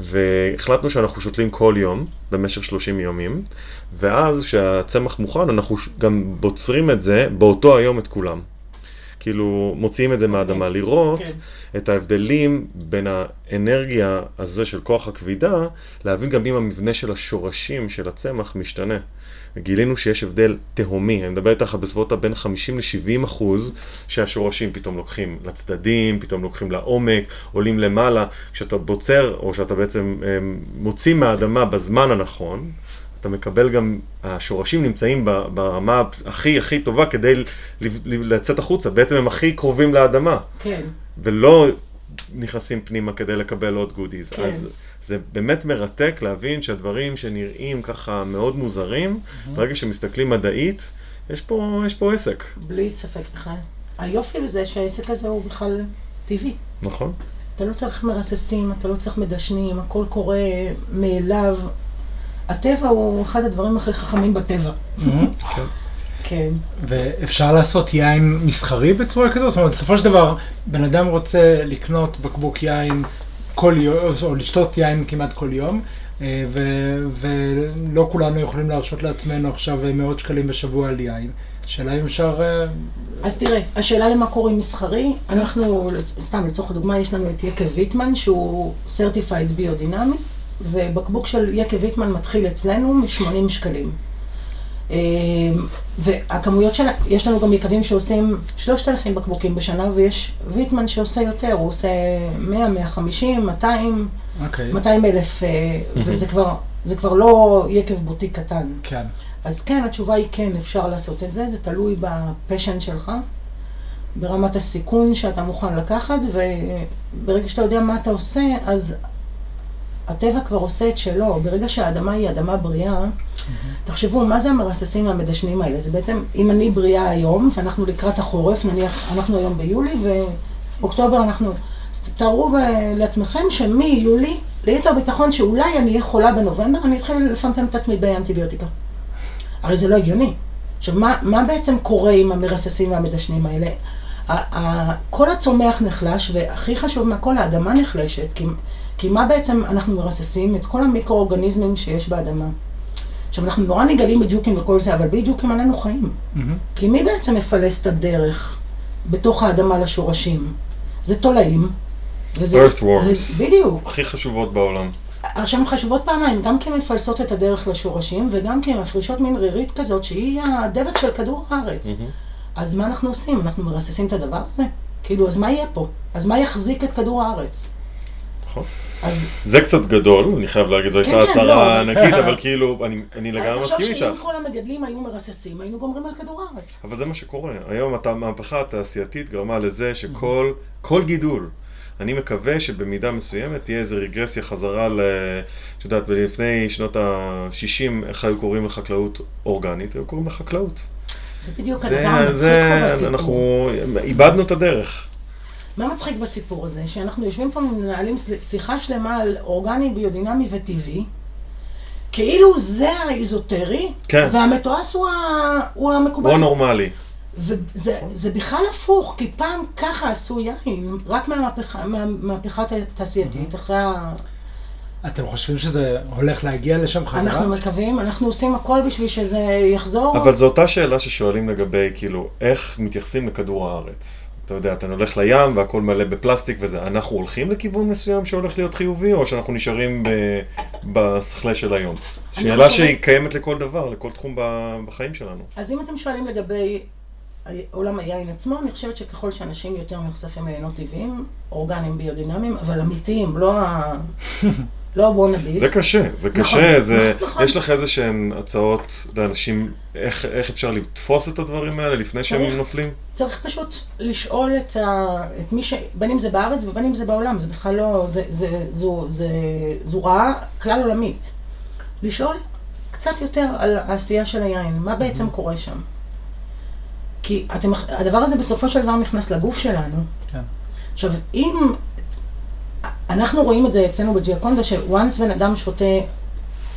והחלטנו שאנחנו שותלים כל יום, במשך 30 יומים, ואז כשהצמח מוכן, אנחנו גם בוצרים את זה באותו היום את כולם. כאילו, מוציאים את זה מהאדמה, לראות כן. את ההבדלים בין האנרגיה הזה של כוח הכבידה, להבין גם אם המבנה של השורשים של הצמח משתנה. גילינו שיש הבדל תהומי, אני מדבר איתך בסביבות הבין 50 ל-70 אחוז, שהשורשים פתאום לוקחים לצדדים, פתאום לוקחים לעומק, עולים למעלה. כשאתה בוצר, או שאתה בעצם אה, מוציא מהאדמה בזמן הנכון, אתה מקבל גם, השורשים נמצאים ברמה הכי הכי טובה כדי לצאת החוצה, בעצם הם הכי קרובים לאדמה. כן. ולא נכנסים פנימה כדי לקבל עוד גודיז. כן. אז זה באמת מרתק להבין שהדברים שנראים ככה מאוד מוזרים, ברגע שמסתכלים מדעית, יש פה, יש פה עסק, בלי ספק בכלל. היופי בזה שהעסק הזה הוא בכלל טבעי. נכון? אתה לא צריך מרססים, אתה לא צריך מדשנים, הכל קורה מאליו. הטבע הוא אחד הדברים הכי חכמים בטבע. כן. ואפשר לעשות יין מסחרי בצורה כזו? זאת אומרת, בסופו של דבר, בן אדם רוצה לקנות בקבוק יין כל יום, או לשתות יין כמעט כל יום, אה, ו- ולא כולנו יכולים להרשות לעצמנו עכשיו מאות שקלים בשבוע על יין. השאלה אם אפשר... אה, אז תראה, השאלה למה קוראים מסחרי, אנחנו, סתם לצורך הדוגמה, יש לנו את יקב ויטמן שהוא סרטיפייד ביודינמי, ובקבוק של יקב ויטמן מתחיל אצלנו מ-80 שקלים. והכמויות של, יש לנו גם יקבים שעושים 3,000 בקבוקים בשנה, ויש ויטמן שעושה יותר, הוא עושה 100, 150, 200, אוקיי. 200 אלף, אה, וזה כבר, זה כבר לא יקב בוטיק קטן. כן. אז כן, התשובה היא כן, אפשר לעשות את זה, זה תלוי בפשן שלך, ברמת הסיכון שאתה מוכן לקחת, וברגע שאתה יודע מה אתה עושה, אז הטבע כבר עושה את שלו. ברגע שהאדמה היא אדמה בריאה, תחשבו, מה זה המרססים והמדשנים האלה? זה בעצם, אם אני בריאה היום, ואנחנו לקראת החורף, נניח, אנחנו היום ביולי, ואוקטובר אנחנו... אז תארו ב- לעצמכם שמיולי, ליתר ביטחון שאולי אני אהיה חולה בנובמבר, אני אתחיל לפמפם את עצמי באנטיביוטיקה. הרי זה לא הגיוני. עכשיו, מה, מה בעצם קורה עם המרססים והמדשנים האלה? כל הצומח נחלש, והכי חשוב מהכל, האדמה נחלשת, כי, כי מה בעצם אנחנו מרססים? את כל המיקרואורגניזמים שיש באדמה. עכשיו, אנחנו נורא נגלים בג'וקים וכל זה, אבל בלי ג'וקים לנו חיים. מהמם. כי מי בעצם מפלס את הדרך בתוך האדמה לשורשים? זה תולעים. וזה, Earthworms. וזה- בדיוק. הכי חשובות בעולם. עכשיו הן חשובות פעמיים, גם כי הן מפלסות את הדרך לשורשים, וגם כי הן מפרישות מין רירית כזאת שהיא הדבק של כדור הארץ. אז מה אנחנו עושים? אנחנו מרססים את הדבר הזה? כאילו, אז מה יהיה פה? אז מה יחזיק את כדור הארץ? נכון. אז זה קצת גדול, אני חייב להגיד, זו כן, הייתה כן, הצהרה לא. ענקית, אבל כאילו, אני- אני לגמרי מסכים שאם איתך. כל המגדלים היו מרססים, היינו גומרים על כדור הארץ. אבל זה מה שקורה. היום המהפכה התעשייתית גרמה לזה שכל כל גידול, אני מקווה שבמידה מסוימת תהיה איזו רגרסיה חזרה ל... את יודעת, לפני שנות ה-60, איך היו קוראים לחקלאות אורגנית? היו קוראים לחקלאות. זה בדיוק זה, זה, בסיפור. אנחנו איבדנו את הדרך. מה מצחיק בסיפור הזה? שאנחנו יושבים פה ומנהלים שיחה שלמה על אורגני, ביודינמי וטבעי, כאילו זה האיזוטרי, כן. והמתועש הוא, ה... הוא המקובל. הוא הנורמלי. וזה זה בכלל הפוך, כי פעם ככה עשו יין, רק מהמהפכה, מהמהפכה התעשייתית, אחרי ה... אתם חושבים שזה הולך להגיע לשם חזרה? אנחנו מקווים, אנחנו עושים הכל בשביל שזה יחזור. אבל זו אותה שאלה ששואלים לגבי, כאילו, איך מתייחסים לכדור הארץ. אתה יודע, אתה הולך לים והכל מלא בפלסטיק וזה. אנחנו הולכים לכיוון מסוים שהולך להיות חיובי, או שאנחנו נשארים ב- בשכלה של היום? שאלה חושבת- שהיא קיימת לכל דבר, לכל תחום ב- בחיים שלנו. אז אם אתם שואלים לגבי עולם היין עצמו, אני חושבת שככל שאנשים יותר נחשפים לעיינות טבעיים, אורגניים ביודינמיים, אבל אמיתיים, לא ה... לא הוונאביס. זה קשה, זה נכון, קשה, זה, נכון. יש לך איזה שהן הצעות לאנשים, איך, איך אפשר לתפוס את הדברים האלה לפני שהם צריך. נופלים? צריך פשוט לשאול את, ה... את מי ש... בין אם זה בארץ ובין אם זה בעולם, זה בכלל לא... זה, זה, זו, זה, זו רעה כלל עולמית. לשאול קצת יותר על העשייה של היין, מה בעצם קורה שם. כי אתם, הדבר הזה בסופו של דבר נכנס לגוף שלנו. כן. עכשיו, אם... אנחנו רואים את זה אצלנו בג'יאקונדה, שוואנס בן אדם שותה אה,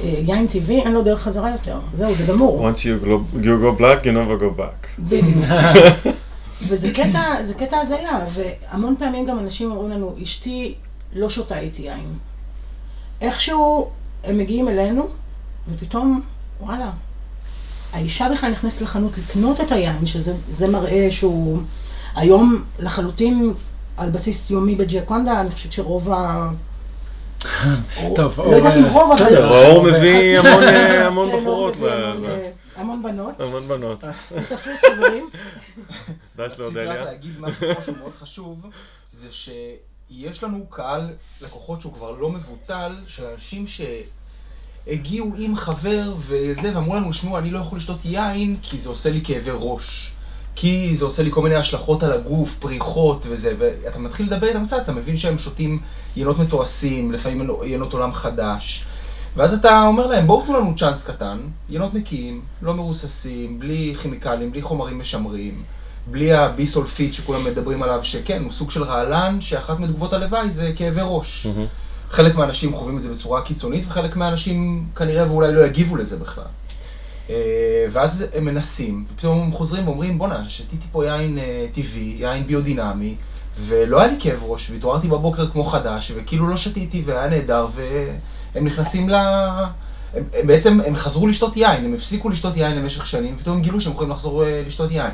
יין טבעי, אין לו דרך חזרה יותר. זהו, זה גמור. once you go, you go black, you never go back. בדיוק. וזה קטע, זה קטע הזיה, והמון פעמים גם אנשים אומרים לנו, אשתי לא שותה איתי יין. איכשהו הם מגיעים אלינו, ופתאום, וואלה, האישה בכלל נכנסת לחנות לקנות את היין, שזה זה מראה שהוא היום לחלוטין על בסיס יומי בג'יאקונדה, אני חושבת שרוב ה... טוב, לא יודעת אם רוב, אבל... בסדר, האור מביא המון, אה, כן, בחורות, המון- וזה- המון בנות, המון בנות. תפוס חברים. ד"ש רציני לאודליה. רק להגיד משהו שהוא מאוד חשוב, זה שיש לנו קהל לקוחות שהוא כבר לא מבוטל, של אנשים שהגיעו עם חבר וזה, ואמרו לנו, שמעו, אני לא יכול לשתות יין כי זה עושה לי כאבי ראש. כי זה עושה לי כל מיני השלכות על הגוף, פריחות וזה, ואתה מתחיל לדבר איתם קצת, אתה מבין שהם שותים יינות מתועשים, לפעמים יינות עולם חדש. ואז אתה אומר להם, בואו תנו לנו צ'אנס קטן, יינות נקיים, לא מרוססים, בלי כימיקלים, בלי חומרים משמרים, בלי הביסולפיט שכולם מדברים עליו, שכן, הוא סוג של רעלן, שאחת מתגובות הלוואי זה כאבי ראש. חלק מהאנשים חווים את זה בצורה קיצונית, וחלק מהאנשים כנראה ואולי לא יגיבו לזה בכלל. אה, ואז הם מנסים, ופתאום הם חוזרים ואומרים, בואנה, שתיתי פה יין אה, טבעי, יין ביודינמי, ולא היה לי כאב ראש, והתעוררתי בבוקר כמו חדש, וכאילו לא שתיתי, והיה נהדר, והם נכנסים ל... הם, הם בעצם, הם חזרו לשתות יין, הם הפסיקו לשתות יין למשך שנים, ופתאום הם גילו שהם יכולים לחזור אה, לשתות יין.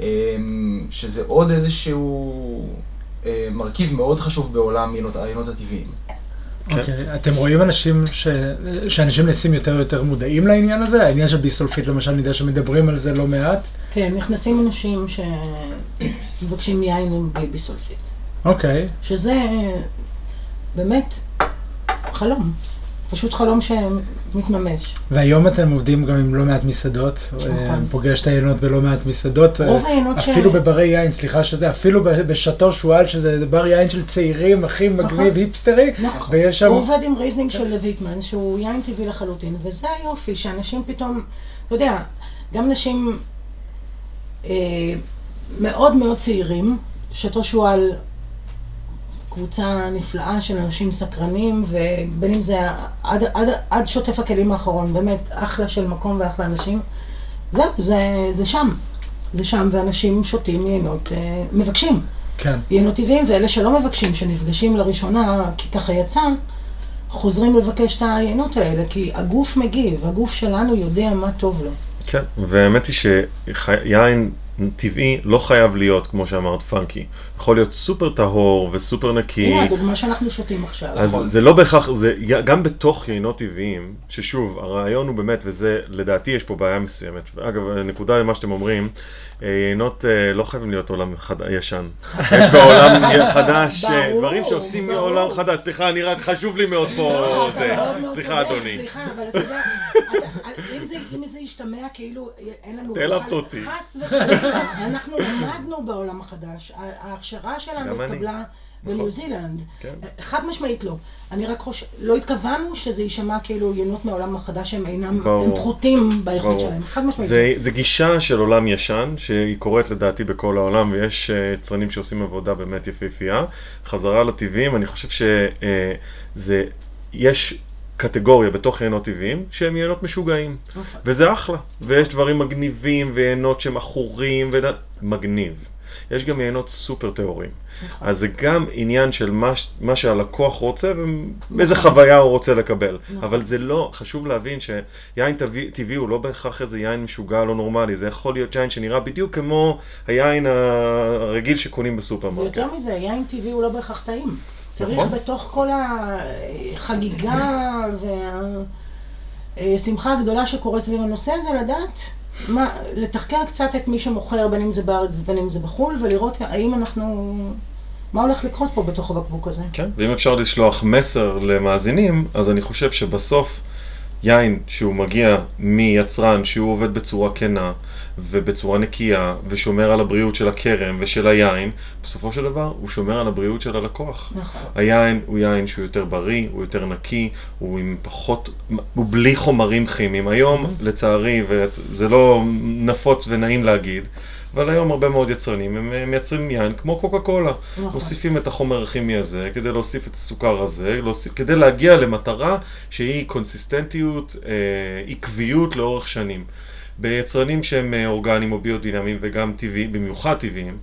אה, שזה עוד איזשהו מרכיב מאוד חשוב בעולם יינות- היינות הטבעיים. כן. אוקיי, אתם רואים אנשים ש... שאנשים נעשים יותר ויותר מודעים לעניין הזה? העניין של ביסולפית למשל, אני יודע שמדברים על זה לא מעט. כן, נכנסים אנשים שמבקשים יין בלי ביסולפית. אוקיי, שזה באמת חלום. פשוט חלום שמתממש. והיום אתם עובדים גם עם לא מעט מסעדות. נכון. אה, פוגש את היינות בלא מעט מסעדות. רוב אה, היינות ש- אפילו בברי יין, סליחה שזה, אפילו בשאטו שועל, שזה בר יין של צעירים, הכי מגניב, נכון. היפסטרי. נכון. ויש שם... הוא עובד עם ריזלינג של לויטמן, שהוא יין טבעי לחלוטין, וזה היופי, שאנשים פתאום, אתה יודע, גם אנשים אה, מאוד מאוד צעירים, שאטו שועל קבוצה נפלאה של אנשים סקרנים, ובין אם זה עד, עד, עד שוטף הכלים האחרון, באמת אחלה של מקום ואחלה אנשים. זהו, זה, זה שם. זה שם, ואנשים שותים יינות, אה, מבקשים. כן. יינות טבעיים, ואלה שלא מבקשים, שנפגשים לראשונה, כי ככה יצא, חוזרים לבקש את היינות האלה, כי הגוף מגיב, הגוף שלנו יודע מה טוב לו. כן, והאמת היא שיין טבעי לא חייב להיות, כמו שאמרת, פאנקי. יכול להיות סופר טהור וסופר נקי. הנה הדוגמה שאנחנו שותים עכשיו. אז זה לא בהכרח, זה גם בתוך יינות טבעיים, ששוב, הרעיון הוא באמת, וזה, לדעתי יש פה בעיה מסוימת. אגב, נקודה למה שאתם אומרים, אה, יינות אה, לא חייבים להיות עולם חד... ישן. יש בעולם חדש, אה, דברים שעושים. מעולם חדש. סליחה, אני רק, חשוב לי מאוד פה לא, סליחה, אדוני. סליחה, אבל אתה יודע, אם זה- אם זה ישתמע כאילו אין לנו... העלבת בכלל- אותי. חס וחלילה, אנחנו למדנו בעולם החדש. ההכשרה שלנו. התקבלה נכון. בניו זילנד. כן. חד משמעית לא. אני רק חושב, לא התכוונו שזה יישמע כאילו יינות מהעולם החדש הם אינם. הם פחותים באיכות. שלהם. חד משמעית. זה, זה גישה של עולם ישן, שהיא קורית לדעתי בכל העולם, ויש אה, יצרנים שעושים עבודה באמת יפהפייה. חזרה לטבעיים, אני חושב שזה, יש קטגוריה בתוך יינות טבעיים, שהם יינות משוגעים. נכון. וזה אחלה. ויש דברים מגניבים, ויינות שהם עכורים, ו... מגניב. יש גם יינות סופר טהורים. נכון. אז זה גם עניין של מה, מה שהלקוח רוצה ואיזה חוויה הוא רוצה לקבל. נכון. אבל זה לא, חשוב להבין שיין טבעי, טבעי הוא לא בהכרח איזה יין משוגע לא נורמלי, זה יכול להיות יין שנראה בדיוק כמו היין הרגיל שקונים בסופרמרקט. ויותר מזה, יין טבעי הוא לא בהכרח טעים. צריך נכון. בתוך כל החגיגה והשמחה הגדולה שקורית סביב הנושא הזה לדעת מה, לתחקר קצת את מי שמוכר, בין אם זה בארץ ובין אם זה בחו"ל, ולראות האם אנחנו... מה הולך לקרות פה בתוך הבקבוק הזה. כן, ואם אפשר לשלוח מסר למאזינים, אז אני חושב שבסוף יין שהוא מגיע מיצרן שהוא עובד בצורה כנה ובצורה נקייה ושומר על הבריאות של הכרם ושל היין, בסופו של דבר הוא שומר על הבריאות של הלקוח. נכון. היין הוא יין שהוא יותר בריא, הוא יותר נקי, הוא עם פחות, הוא בלי חומרים כימיים. היום, לצערי, וזה לא נפוץ ונעים להגיד, אבל היום הרבה מאוד יצרנים, הם מייצרים יין כמו קוקה קולה. נכון. מוסיפים את החומר הכימי הזה כדי להוסיף את הסוכר הזה, להוסיף, כדי להגיע למטרה שהיא קונסיסטנטיות, אה, עקביות לאורך שנים. ביצרנים שהם אה, אורגניים או ביודינמיים וגם טבעיים, במיוחד טבעיים,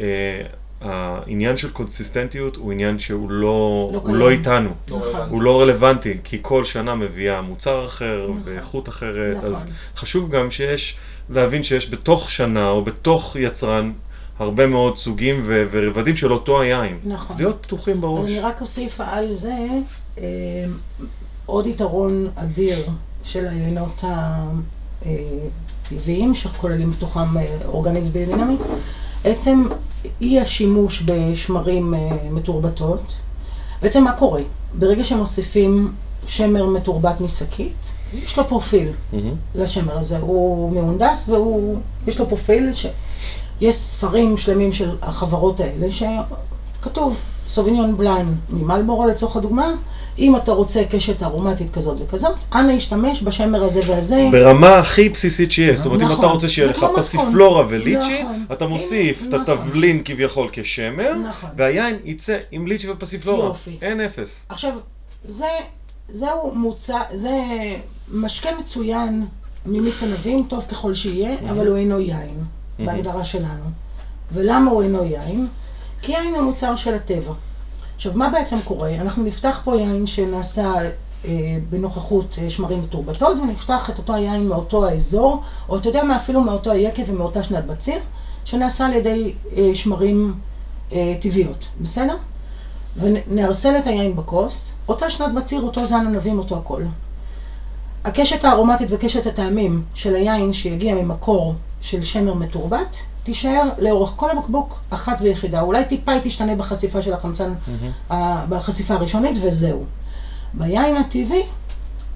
אה, העניין של קונסיסטנטיות הוא עניין שהוא לא, לא הוא. לא איתנו. לא נכון. רלוונטי. הוא לא רלוונטי, כי כל שנה מביאה מוצר אחר נכון. ואיכות אחרת, נכון. אז חשוב גם שיש, להבין שיש בתוך שנה או בתוך יצרן הרבה מאוד סוגים ו- ורבדים של אותו היין. נכון. אז להיות פתוחים בראש. אני רק אוסיף על זה אה, עוד יתרון אדיר של היינות הטבעיים, שכוללים בתוכם אה, אורגנית ביודינמית, עצם אי השימוש בשמרים אה, מתורבתות. בעצם מה קורה? ברגע שמוסיפים שמר מתורבת משקית, יש לו פרופיל. לשמר הזה. הוא מהונדס והוא, יש לו פרופיל ש... יש ספרים שלמים של החברות האלה שכתוב סוביניון בליין ממלבורו לצורך הדוגמה, אם אתה רוצה קשת ארומטית כזאת וכזאת, אנא ישתמש בשמר הזה והזה. ברמה הכי בסיסית שיש, זאת אומרת אם נכון. אתה רוצה שיהיה לך פסיפלורה נכון. וליצ'י, נכון. אתה מוסיף את. התבלין כביכול כשמר, נכון. והיין יצא עם ליצ'י ופסיפלורה. יופי. אין אפס. עכשיו, זה, זהו מוצא, זה משקה מצוין ממיץ ענבים, טוב ככל שיהיה, אבל הוא אינו יין, בהגדרה שלנו. ולמה הוא אינו יין? כי יין הוא מוצר של הטבע. עכשיו, מה בעצם קורה? אנחנו נפתח פה יין שנעשה אה, בנוכחות אה, שמרים מתורבתות, ונפתח את אותו היין מאותו האזור, או אתה יודע מה, אפילו מאותו היקב ומאותה שנת בציר, שנעשה על ידי אה, שמרים אה, טבעיות, בסדר? ונארסל את היין בכוס, אותה שנת בציר, אותו זן ענבים, אותו הכל. הקשת הארומטית וקשת הטעמים של היין שיגיע ממקור של שמר מתורבת, תישאר לאורך כל הבקבוק אחת ויחידה. אולי טיפה היא תשתנה בחשיפה של החמצן, ה- בחשיפה הראשונית, וזהו. ביין הטבעי,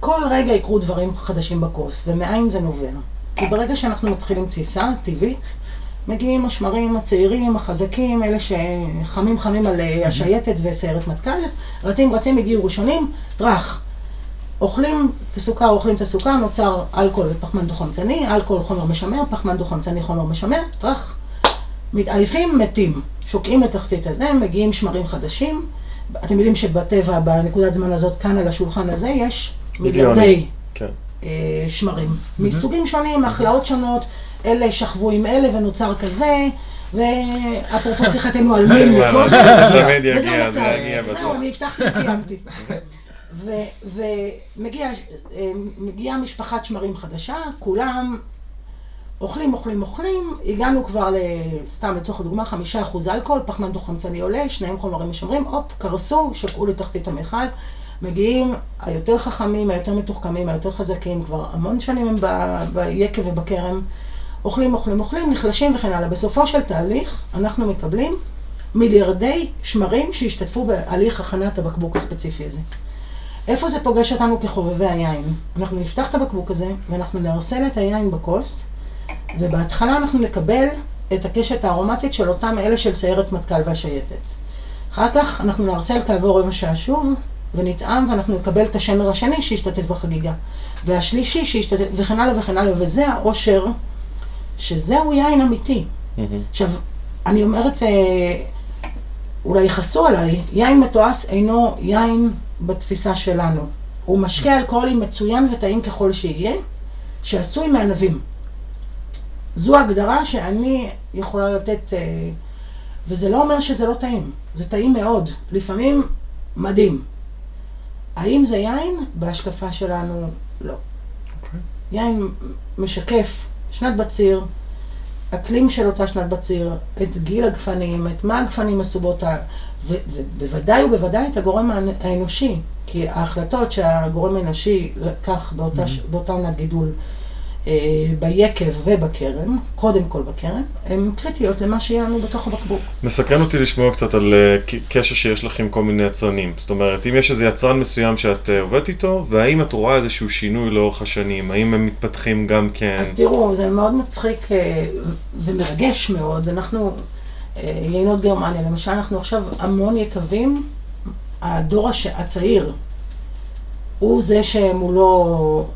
כל רגע יקרו דברים חדשים בכוס, ומאין זה נובע? כי ברגע שאנחנו מתחילים תסיסה טבעית, מגיעים השמרים הצעירים, החזקים, אלה שחמים חמים על השייטת וסיירת מטכ"ל, רצים רצים, הגיעו ראשונים, טראח. אוכלים את הסוכר, אוכלים את הסוכר, נוצר אלכוהול ופחמן דו-חמצני, אלכוהול חומר משמר, פחמן דו-חמצני חומר משמר, טראח. מתעייפים, מתים. שוקעים לתחתית הזה, מגיעים שמרים חדשים. אתם יודעים שבטבע, בנקודת זמן הזאת, כאן על השולחן הזה, יש מיליארדי כן. אה, שמרים. מסוגים שונים, הכלאות שונות, אלה שכבו עם אלה ונוצר כזה, ואפרופו שיחתנו על מין מקודם, תמיד יגיע, וזה המצב. בסוף. זהו, אני הבטחתי וקיימתי. ומגיעה מגיעה משפחת שמרים חדשה, כולם אוכלים, אוכלים, אוכלים, הגענו כבר, ל- סתם לצורך הדוגמה, חמישה אחוז אלכוהול, פחמן דו-חמצני עולה, שניהם חומרים משמרים, הופ, קרסו, שקעו לתחתית המכל. מגיעים היותר חכמים, היותר מתוחכמים, היותר חזקים, כבר המון שנים הם ב- ביקב ובכרם, אוכלים, אוכלים, אוכלים, נחלשים וכן הלאה. בסופו של תהליך, אנחנו מקבלים מיליארדי שמרים שהשתתפו בהליך הכנת הבקבוק הספציפי הזה. איפה זה פוגש אותנו כחובבי היין? אנחנו נפתח את הבקבוק הזה, ואנחנו נרסל את היין בכוס, ובהתחלה אנחנו נקבל את הקשת הארומטית של אותם אלה של סיירת מטכ"ל והשייטת. אחר כך אנחנו נרסל כעבור רבע שעה שוב, ונטעם ואנחנו נקבל את השמר השני שישתתף בחגיגה. והשלישי שישתתף, וכן הלאה וכן הלאה, וזה העושר, שזהו יין אמיתי. עכשיו, אני אומרת, אה, אולי יכעסו עליי, יין מתועש אינו יין בתפיסה שלנו. הוא משקה אלכוהולי מצוין וטעים ככל שיהיה, שעשוי מענבים. זו הגדרה שאני יכולה לתת, אה, וזה לא אומר שזה לא טעים, זה טעים מאוד, לפעמים מדהים. האם זה יין? בהשקפה שלנו, לא. אוקיי. יין משקף שנת בציר, אקלים של אותה שנת בציר, את גיל הגפנים, את מה הגפנים עשו באותה, ובוודאי ובוודאי את הגורם האנ- האנושי, כי ההחלטות שהגורם האנושי לקח באותה, ש- באותה עונת גידול, ביקב ובכרם, קודם כל בכרם, הן קריטיות למה שיהיה לנו בתוך הבקבוק. מסקרן אותי לשמוע קצת על אה, קשר שיש לך עם כל מיני יצרנים. זאת אומרת, אם יש איזה יצרן מסוים שאת אה, עובדת איתו, והאם את רואה איזשהו שינוי לאורך השנים? האם הם מתפתחים גם כן? אז תראו, זה מאוד מצחיק אה, ומרגש מאוד. אנחנו, אה, יינות גרמניה, למשל, אנחנו עכשיו המון יקבים, הדור הצעיר הוא זה שמולו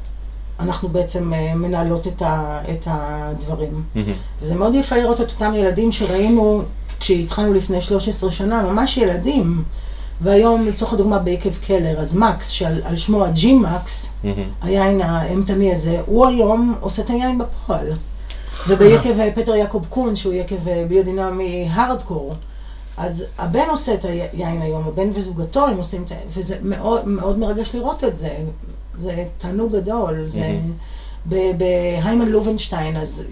אנחנו בעצם אה, מנהלות את, ה, את הדברים. מהמם. וזה מאוד יפה לראות את אותם ילדים שראינו כשהתחלנו לפני 13 שנה, ממש ילדים. והיום, לצורך הדוגמה, ביקב קלר, אז מקס, שעל על שמו הג'י מקס, מהמם. היין האימתני הזה, הוא היום עושה את היין בפועל. וביקב אה, פטר יעקב קון, שהוא יקב אה, ביודינמי הארדקור, אז הבן עושה את היין היום, הבן וזוגתו הם עושים את ה... וזה מאוד, מאוד מרגש לראות את זה. זה תענוג גדול. זה... בהיימן לובנשטיין, אז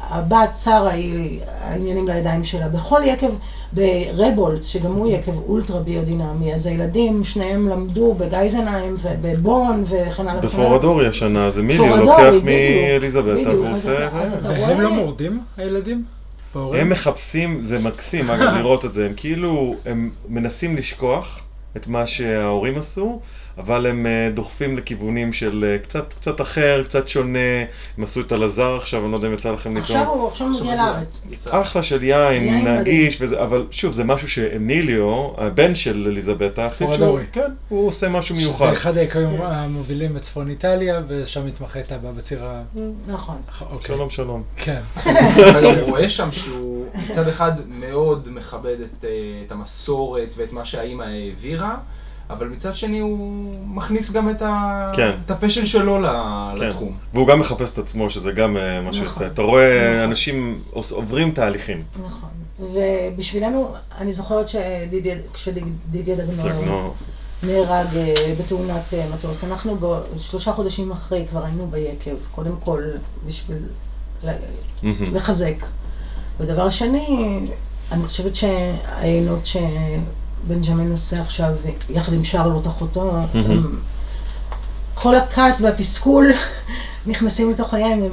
הבת שרה היא העניינים לידיים שלה. בכל יקב, ברבולץ, שגם הוא יקב אולטרה ביודינמי, אז הילדים, שניהם למדו בגייזנהיים ובבון וכן הלאה. בפורדורי השנה, זה מילי, הוא פורדורי, לוקח בדיוק, והוא עושה... והם? לא מורדים, הילדים? הם מחפשים, זה מקסים אגב לראות את זה, הם כאילו, הם מנסים לשכוח את מה שההורים עשו, אבל הם אה, דוחפים לכיוונים של אה, קצת, קצת אחר, קצת שונה, הם עשו את אלעזר עכשיו, אני לא יודע אם יצא לכם לטעום. עכשיו הוא עכשיו הוא מגיע לארץ. אחלה של יין, יין נגיש, וזה, אבל שוב, זה משהו שאמיליו, הבן של שהוא, פורדורי. כן, הוא עושה משהו שזה מיוחד. אחד היקרים המובילים בצפון איטליה, ושם התמחית בציר ה... נכון. אוקיי. שלום שלום. כן. אתה גם רואה שם שהוא מצד אחד מאוד מכבד את, אה, את המסורת ואת מה שהאימא העבירה, אבל מצד שני הוא מכניס גם את, ה... כן. את הפשן שלו ל... כן. לתחום. והוא גם מחפש את עצמו, שזה גם אה, משהו נכון. יפה. אתה רואה נכון. אנשים עוברים תהליכים. נכון. ובשבילנו, אני זוכרת שדידיה- כשדידיה דגנו דרגנו, נהרג אה, בתאונת אה, מטוס, אנחנו ב- שלושה חודשים אחרי כבר היינו ביקב, קודם כל בשביל. לחזק. ודבר שני, אני חושבת שהעיינות שבנג'מין עושה עכשיו, יחד עם שרלוט אחותו, כל הכעס והתסכול נכנסים לתוך היין.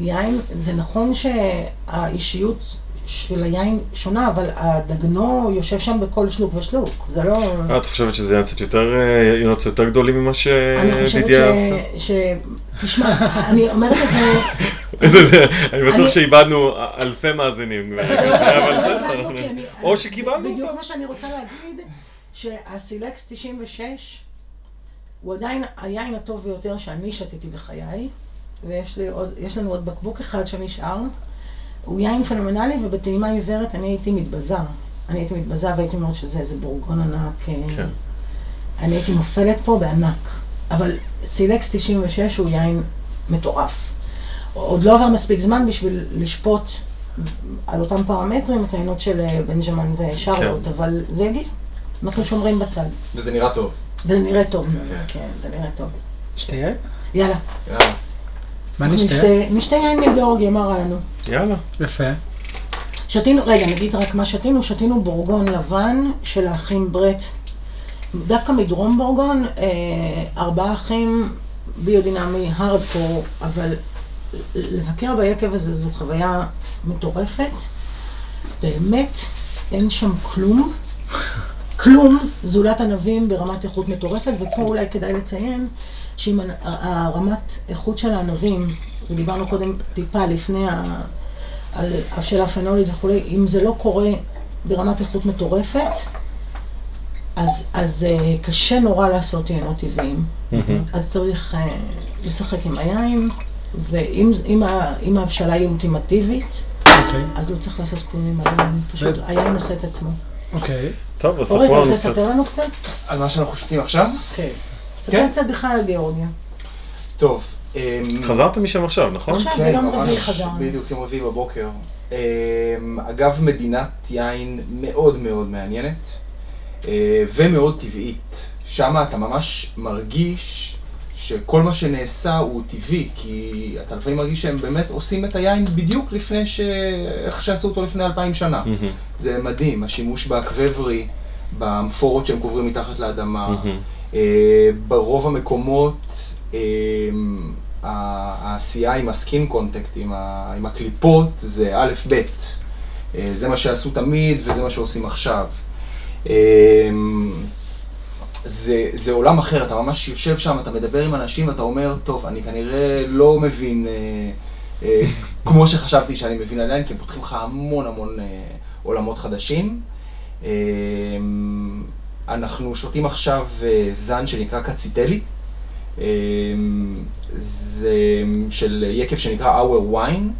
היין, זה נכון שהאישיות של היין שונה, אבל הדגנו יושב שם בכל שלוק ושלוק. זה לא... אה, את חושבת שזה קצת יותר, אה, קצת יותר גדולים ממה אני חושבת שדידיה ש... עושה? ש... תשמע, אני אומרת את זה... אני בטוח אני- שאיבדנו אלפי מאזינים, אבל לא, בסדר. אני- או שקיבלנו בדיוק אותם. מה שאני רוצה להגיד, שהסילקס 96 הוא עדיין היין הטוב ביותר שאני שתיתי בחיי, ויש לי עוד, יש לנו עוד בקבוק אחד שנשאר. הוא יין פנומנלי, ובטעימה עיוורת אני הייתי מתבזה. אני הייתי מתבזה והייתי אומרת שזה איזה בורגון ענק. אה, כן. אני הייתי נופלת פה בענק. אבל סילקס 96 הוא יין מטורף. עוד לא עבר מספיק זמן בשביל לשפוט על אותם פרמטרים את העיינות של אה, בנג'מן ושרלוט, כן. אבל זה יגיע. אנחנו שומרים בצד. וזה נראה טוב. וזה נראה טוב כן. כן, זה נראה טוב. שתהיה? יאללה. יאללה. מה? נשתה- נשתה יין מגיאורגיה, מה רע לנו? יאללה. יפה. שתינו, רגע, נגיד רק מה שתינו, שתינו בורגון לבן של האחים ברט, דווקא מדרום בורגון, אה, ארבעה אחים ביודינמי, הארדקור, אבל לבקר ביקב הזה זו חוויה מטורפת. באמת, אין שם כלום. כלום, זולת ענבים ברמת איכות מטורפת, ופה אולי כדאי לציין שאם ה- הרמת איכות של הענבים, ודיברנו קודם טיפה לפני ה... על הבשלה פנולית וכולי, אם זה לא קורה ברמת איכות מטורפת, אז, אז uh, קשה נורא לעשות יינות טבעיים. מהמם. אז צריך uh, לשחק עם היין, ואם אם ה- אם ההבשלה היא אולטימטיבית, אוקיי. אז לא צריך לעשות כלום עם היין, פשוט ו- היין עושה את עצמו. אוקיי. טוב, אז אורי, אתה ספרו רוצה לנו קצת. לספר לנו קצת? על מה שאנחנו שותים עכשיו? כן. כן. ספר קצת בכלל על גיאורגיה. טוב. אמ, חזרתם משם עכשיו, נכון? עכשיו. כן, ביום רביעי חזרנו. בדיוק, יום רביעי בבוקר. אמ, אגב, מדינת יין מאוד מאוד מעניינת, אה, ומאוד טבעית. שם אתה ממש מרגיש שכל מה שנעשה הוא טבעי, כי אתה לפעמים מרגיש שהם באמת עושים את היין בדיוק לפני ש... איך שעשו אותו לפני אלפיים שנה. מהמם. זה מדהים, השימוש בקוורי, באמפורות שהם קוברים מתחת לאדמה. מהמם. אה, ברוב המקומות אה, העשייה עם ה skin contact, עם, עם הקליפות, זה א' ב'. אה, זה מה שעשו תמיד וזה מה שעושים עכשיו. זה, זה עולם אחר, אתה ממש יושב שם, אתה מדבר עם אנשים ואתה אומר, טוב, אני כנראה לא מבין כמו שחשבתי שאני מבין עליהם, כי הם פותחים לך המון המון עולמות חדשים. אנחנו שותים עכשיו אה, זן שנקרא רקציטלי. אה, זה של יקב שנקרא Our Wine.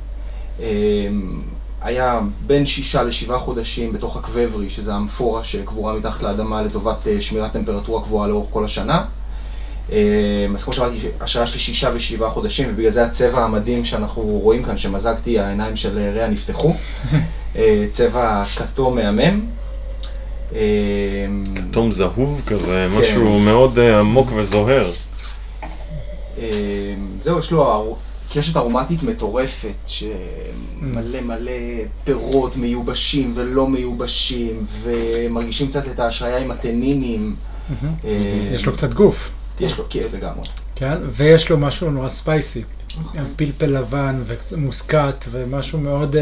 אה, היה בין שישה לשבעה חודשים בתוך הקווברי, שזה אמפורה שקבורה מתחת לאדמה לטובת שמירת טמפרטורה קבועה לאורך כל השנה. אז כמו שאמרתי, השעה שלי שישה ושבעה חודשים, ובגלל זה הצבע המדהים שאנחנו רואים כאן, שמזגתי, העיניים של רע נפתחו. צבע כתום מהמם. כתום זהוב כזה, משהו מאוד עמוק וזוהר. זהו, יש לו קשת ארומטית מטורפת, שמלא מלא פירות מיובשים ולא מיובשים, ומרגישים קצת את ההשעיה עם הטנינים. יש לו קצת גוף. יש לו, כן, לגמרי. כן, ויש לו משהו נורא ספייסי. פלפל לבן ומוסקת ומשהו מאוד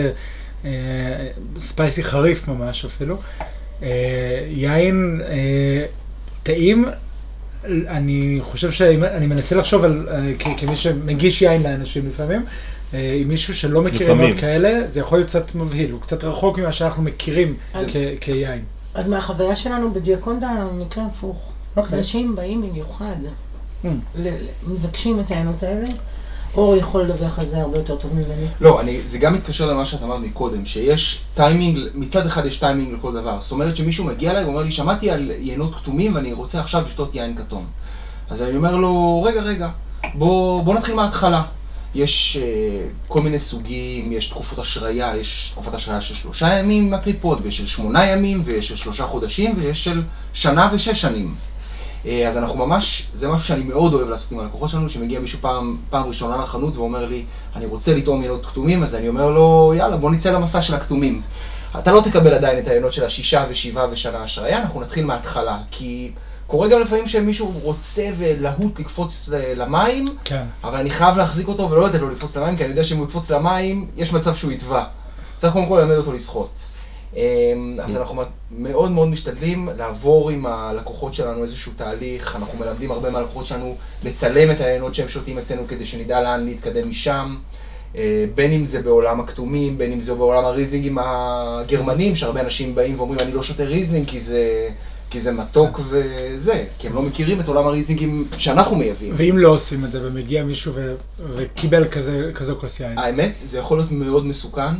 spicy חריף ממש אפילו. יין טעים, אני חושב שאני מנסה לחשוב על, כמי שמגיש יין לאנשים לפעמים, עם מישהו שלא מכיר יינות כאלה, זה יכול להיות קצת מבהיל, הוא קצת רחוק ממה שאנחנו מכירים כיין. אז מהחוויה שלנו בג'יאקונדה, מקרה הפוך. אנשים באים במיוחד, מבקשים את היינות האלה. אור יכול לדווח על זה הרבה יותר טוב ממני. לא, אני, זה גם מתקשר למה שאת אמרת מקודם, שיש טיימינג, מצד אחד יש טיימינג לכל דבר. זאת אומרת שמישהו מגיע אליי ואומר לי, שמעתי על יינות כתומים ואני רוצה עכשיו לשתות יין כתום. אז אני אומר לו, רגע, רגע, בוא, בוא נתחיל מההתחלה. יש אה, כל מיני סוגים, יש תקופות השריה, יש תקופת השריה של שלושה ימים מהקליפות, ויש של שמונה ימים, ויש של שלושה חודשים, ויש של שנה ושש שנים. אז אנחנו ממש, זה משהו שאני מאוד אוהב לעשות עם הלקוחות שלנו, שמגיע מישהו פעם, פעם ראשונה לחנות ואומר לי, אני רוצה לטעום יינות כתומים, אז אני אומר לו, יאללה, בוא נצא למסע של הכתומים. אתה לא תקבל עדיין את היינות של השישה ושבעה ושנה אשריה, אנחנו נתחיל מההתחלה, כי קורה גם לפעמים שמישהו רוצה ולהוט לקפוץ למים, כן. אבל אני חייב להחזיק אותו ולא לתת לו לקפוץ למים, כי אני יודע שאם הוא יקפוץ למים, יש מצב שהוא יטבע. צריך קודם כל ללמד אותו לשחות. אז אנחנו מאוד מאוד משתדלים לעבור עם הלקוחות שלנו איזשהו תהליך, אנחנו מלמדים הרבה מהלקוחות שלנו לצלם את היינות שהם שותים אצלנו כדי שנדע לאן להתקדם משם, בין אם זה בעולם הכתומים, בין אם זה בעולם הריזלינגים הגרמנים, שהרבה אנשים באים ואומרים אני לא שותה ריזלינג כי זה... כי זה מתוק וזה, כי הם לא מכירים את עולם הריזלינגים שאנחנו מייבאים. ואם לא עושים את זה ומגיע מישהו ו... וקיבל כזה, כזו כוס יין? האמת, זה יכול להיות מאוד מסוכן,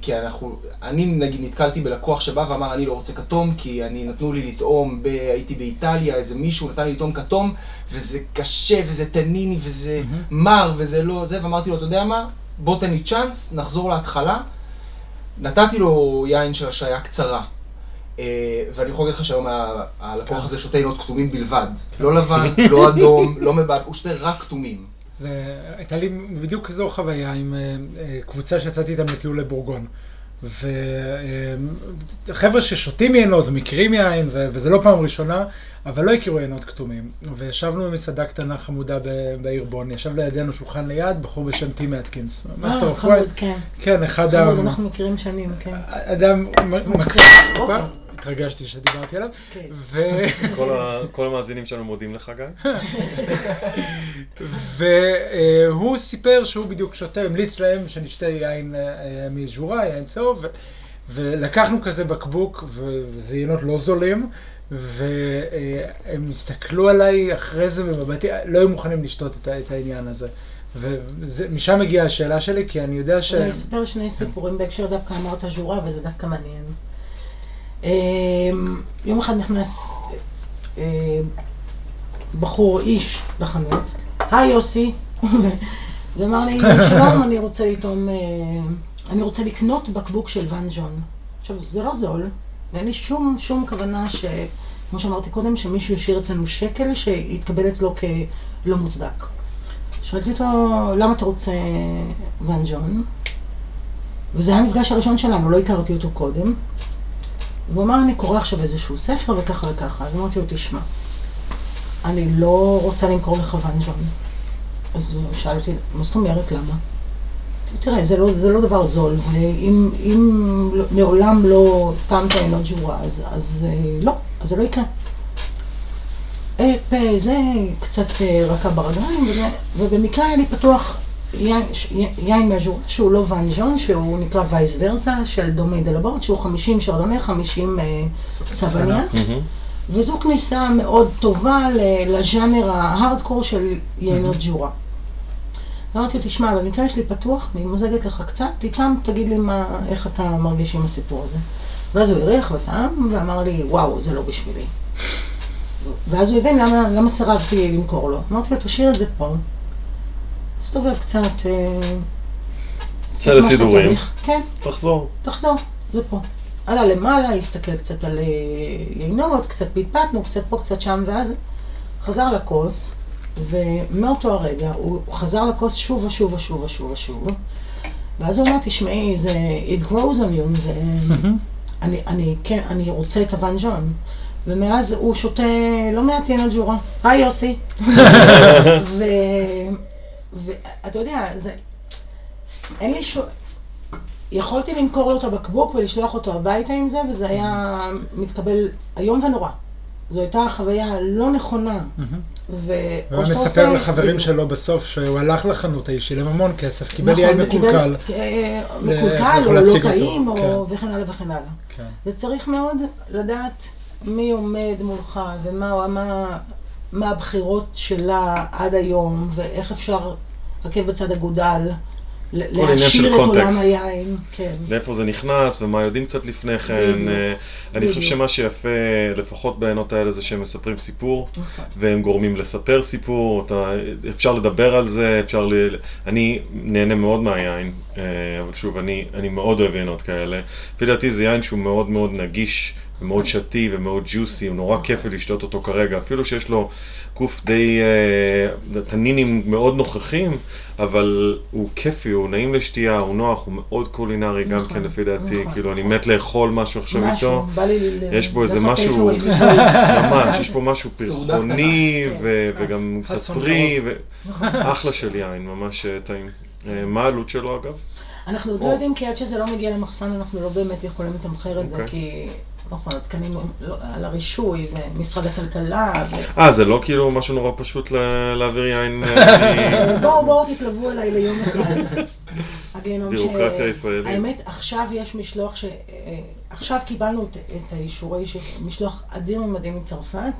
כי אנחנו, אני נגיד נתקלתי בלקוח שבא ואמר אני לא רוצה כתום, כי אני נתנו לי לטעום, ב... הייתי באיטליה, איזה מישהו נתן לי לטעום כתום, וזה קשה, וזה תניני, וזה mm-hmm. מר, וזה לא זה, ואמרתי לו, אתה יודע מה, בוא תן לי צ'אנס, נחזור להתחלה. נתתי לו יין של השעיה קצרה. ואני יכול להגיד לך שהיום הלקוח הזה שותה עינות כתומים בלבד. לא לבן, לא אדום, לא מבעד, הוא שותה רק כתומים. זה, הייתה לי בדיוק כזו חוויה עם קבוצה שיצאתי איתם לטיול לבורגון. וחבר'ה ששותים יינות ומכירים יין, וזה לא פעם ראשונה, אבל לא הכירו יינות כתומים. וישבנו במסעדה קטנה חמודה בעיר בון, ישב לידינו שולחן ליד, בחור בשם טים אטקינס. אה, חמוד, כן. כן, אחד ה... חמוד, אנחנו מכירים שנים, כן. אדם מקסים. התרגשתי שדיברתי עליו. כל המאזינים שלנו מודים לך, גיא. והוא סיפר שהוא בדיוק שותה, המליץ להם שנשתה יין מז'ורה, יין צהוב, ולקחנו כזה בקבוק, וזה יינות לא זולים, והם הסתכלו עליי אחרי זה במבטי, לא היו מוכנים לשתות את העניין הזה. ומשם הגיעה השאלה שלי, כי אני יודע ש... אני אספר שני סיפורים בהקשר דווקא אמרת ז'ורה, וזה דווקא מעניין. אמ, יום אחד נכנס אה, בחור, איש, לחנות, היי יוסי, ואמר לי, שלום, אני רוצה לטעום, אה, אני רוצה לקנות בקבוק של ואן ג'ון. עכשיו, זה לא זול, ואין לי שום, שום כוונה ש... כמו שאמרתי קודם, שמישהו ישאיר אצלנו שקל שיתקבל אצלו כלא מוצדק. שאלתי אותו, למה אתה רוצה ואן ג'ון? וזה היה המפגש הראשון שלנו, לא הכרתי אותו קודם. והוא אמר, אני קורא עכשיו איזשהו ספר וככה וככה. אז אמרתי לו, תשמע, אני לא רוצה למכור לך ואנג'ון. אז הוא שאל אותי, מה זאת אומרת, למה? תראה, זה לא, זה לא דבר זול, ואם אם לא- מעולם לא טעמת עינות ג'ורה, אז, אז אה, לא, אז זה לא יקרה. אה, פה, זה קצת אה, רקע ברגליים, ובמקרה היה לי פתוח יין, מהז'ורה שהוא לא ואן ז'ון, שהוא נקרא וייס ורסה, של דומי דלבורט, שהוא 50 שרדונה, 50 אה, סווניה. מהמם. וזו כניסה מאוד טובה לז'אנר ההארדקור של יינות ג'ורה. אמרתי לו, תשמע, במקרה יש לי פתוח, אני מוזגת לך קצת, תטעם, תגיד לי מה, איך אתה מרגיש עם הסיפור הזה. ואז הוא הריח וטעם, ואמר לי, וואו, זה לא בשבילי. ואז הוא הבין למה, למה סירבתי למכור לו. אמרתי לו, תשאיר את זה פה, תסתובב קצת, אה, צא שאתה לסידורים. כן. תחזור. תחזור, זה פה. עלה למעלה, הסתכל קצת על אה, יינות, קצת פטפטנו, קצת פה, קצת שם, ואז חזר לכוס, ומאותו הרגע הוא חזר לכוס שוב ושוב ושוב ושוב ושוב, ואז הוא אמר, תשמעי, זה, it grows on you, זה, אני, אני, כן, אני רוצה את הוואן ג'ון. ומאז הוא שותה לא מעט יין ג'ורה. היי יוסי. ו- ואתה יודע, זה, אין לי שום... יכולתי למכור לו את הבקבוק ולשלוח אותו הביתה עם זה, וזה היה מתקבל איום ונורא. זו הייתה חוויה לא נכונה. ו... והוא מספר לחברים. שלו בסוף שהוא הלך לחנות ההיא, שילם המון כסף, קיבל נכון, יין וקיבל, מקולקל. אה, ל- מקולקל, או לא טעים, כן. וכן הלאה וכן הלאה. כן. וצריך מאוד לדעת מי עומד מולך, ומה מה, הבחירות שלה עד היום, ואיך אפשר עקב בצד אגודל, ל- עניין של להעשיר את עולם. היין. כן. לאיפה זה נכנס ומה יודעים קצת לפני כן. אה, אני חושב. שמה שיפה, לפחות בעיינות האלה, זה שהם מספרים סיפור, נכון. והם גורמים לספר סיפור, אתה, אפשר לדבר על זה, אפשר ל... אני נהנה מאוד מהיין, אה, אבל שוב, אני, אני מאוד אוהב יינות כאלה. לפי דעתי זה יין שהוא מאוד מאוד נגיש, ומאוד שתי ומאוד ג'וסי, הוא נורא כיף לשתות אותו כרגע, אפילו שיש לו גוף די... אה, תנינים מאוד נוכחים, אבל הוא כיפי, הוא נעים לשתייה, הוא נוח, הוא מאוד קולינרי גם נכון, כן לפי דעתי, נכון, כאילו אני נכון. מת לאכול משהו עכשיו משהו, איתו. בא לי ל- יש בו איזה משהו. ממש, יש פה משהו פרחוני. ו- וגם קצת חצון פרי, אחלה של יין, ממש אה, טעים. אה, מה העלות שלו אגב? אנחנו עוד לא. יודעים, כי עד שזה לא מגיע למחסן, אנחנו לא באמת יכולים לתמחר את זה, אוקיי. כי, נכון, התקנים לא- על הרישוי, ומשרד הכלכלה. אה, זה לא כאילו משהו נורא פשוט להעביר יין אה, בואו, בואו תתלוו אליי ליום אחד. הגיהנום בירוקרטיה ישראלית. האמת, עכשיו יש משלוח ש... אה, עכשיו קיבלנו את, האישורי של משלוח אדיר ממדים מצרפת.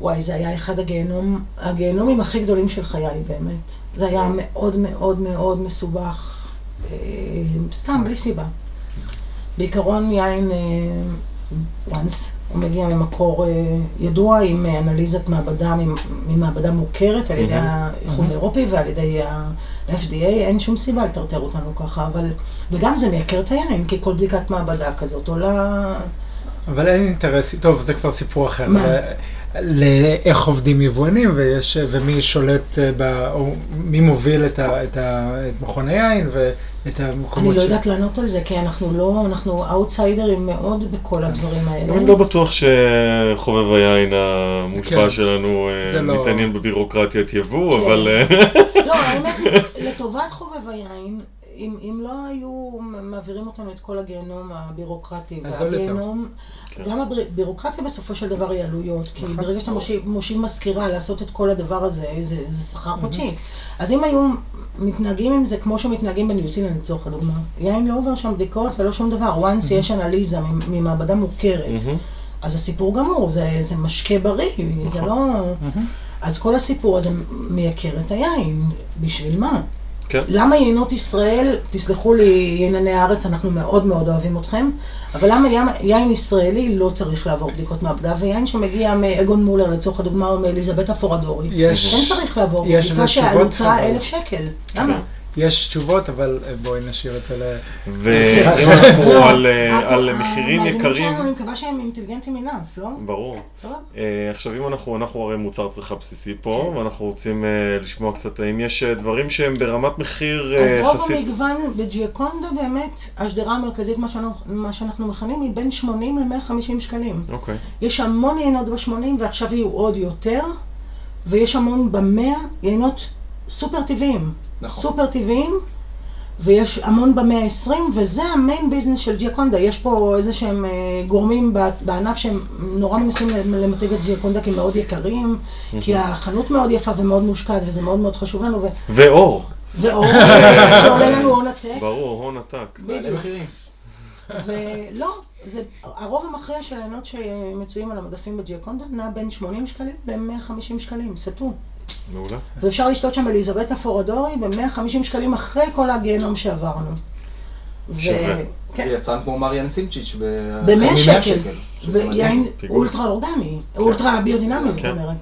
וואי, זה היה אחד הגיהנום, הגיהנומים הכי גדולים של חיי, באמת. זה היה מאוד מאוד מאוד מסובך, אה, סתם, בלי סיבה. בעיקרון יין, once, הוא מגיע ממקור אה, ידוע עם אה, אנליזת מעבדה, ממ- ממעבדה מוכרת על ידי. האיחוד האירופי ועל ידי ה-FDA, אין שום סיבה לטרטר אותנו ככה, אבל... וגם זה מייקר את היין, כי כל בדיקת מעבדה כזאת עולה... אבל אין אינטרס, טוב, זה כבר סיפור אחר. מה? ל- לאיך עובדים יבואנים ויש, ומי שולט, אה, ב, או מי מוביל את, ה, את, ה, את מכון היין אני המקומות לא יודעת לענות על זה, כי אנחנו לא, אנחנו אאוטסיידרים מאוד בכל הדברים האלה. אני לא בטוח שחובב היין המושבע כן. שלנו אה, לא- מתעניין בבירוקרטיית יבוא, כן. אבל... אה, לא, האמת, לטובת חובב היין, אם, אם לא היו מעבירים אותנו את כל הגיהנום הבירוקרטי. והגיהנום, כן. גם הבירוקרטיה בסופו של דבר היא עלויות, כי נכון. ברגע שאתה מושיב, מזכירה לעשות את כל הדבר הזה, זה, זה שכר. חודשי. אז אם היו מתנהגים עם זה כמו שמתנהגים בניו זילנד לצורך הדוגמה, יין לא עובר שם בדיקות ולא שום דבר, once. יש אנליזה ממעבדה מוכרת. אז הסיפור גמור, זה, זה משקה בריא, זה נכון. לא... אז כל הסיפור הזה מייקר את היין, בשביל מה? כן. למה יינות ישראל, תסלחו לי, ינני הארץ, אנחנו מאוד מאוד אוהבים אתכם, אבל למה יין, יין ישראלי לא צריך לעבור בדיקות מעבדה, ויין שמגיע מאגון מולר לצורך הדוגמה, או מאליזבתה פורדורי, יש- כן צריך לעבור יש בדיקה שעלותה אלף שקל. למה? יש תשובות, אבל אה, בואי נשאיר את זה ל... ואם אנחנו על, אה, ה- על מחירים יקרים, אני מקווה שהם אינטליגנטים enough, לא? ברור. בסדר? אה, עכשיו אם אנחנו, אנחנו הרי מוצר צריכה בסיסי פה, כן. ואנחנו רוצים אה, לשמוע קצת, האם יש אה, דברים שהם ברמת מחיר אה, אז רוב. המגוון בג'יאקונדה באמת, השדרה המרכזית, מה שאנחנו, מה שאנחנו מכנים, היא בין 80 ל-150 שקלים. אוקיי. יש המון יינות ב-80 ועכשיו יהיו עוד יותר, ויש המון ב-100 יינות סופר טבעיים. נכון. סופר טבעיים, ויש המון ב-120, וזה ה main business של ג'יאקונדה. יש פה איזה שהם אה, גורמים ב- בענף שהם נורא מנסים למתג את ג'יאקונדה כמאוד יקרים, כי החנות מאוד יפה ומאוד מושקעת, וזה מאוד מאוד חשוב לנו, ו- ואור. ואור שעולה לנו הון עתק. ברור, הון עתק. מחירים. ולא, זה, הרוב המכריע של היינות שמצויים על המדפים בג'יאקונדה נע בין 80 שקלים ל-150 שקלים, סטו. מעולה. ואפשר לשתות שם אליזבטה פוראדורי ב-150 שקלים אחרי כל הגיהנום שעברנו. ו- שווה. כן, ויצרן כמו מריאן סימצ'יץ' ב- ב-100 החל מ- שקל. ויין. אולטרה אורגני, אולטרה ביודינמי, זאת כן. אומרת.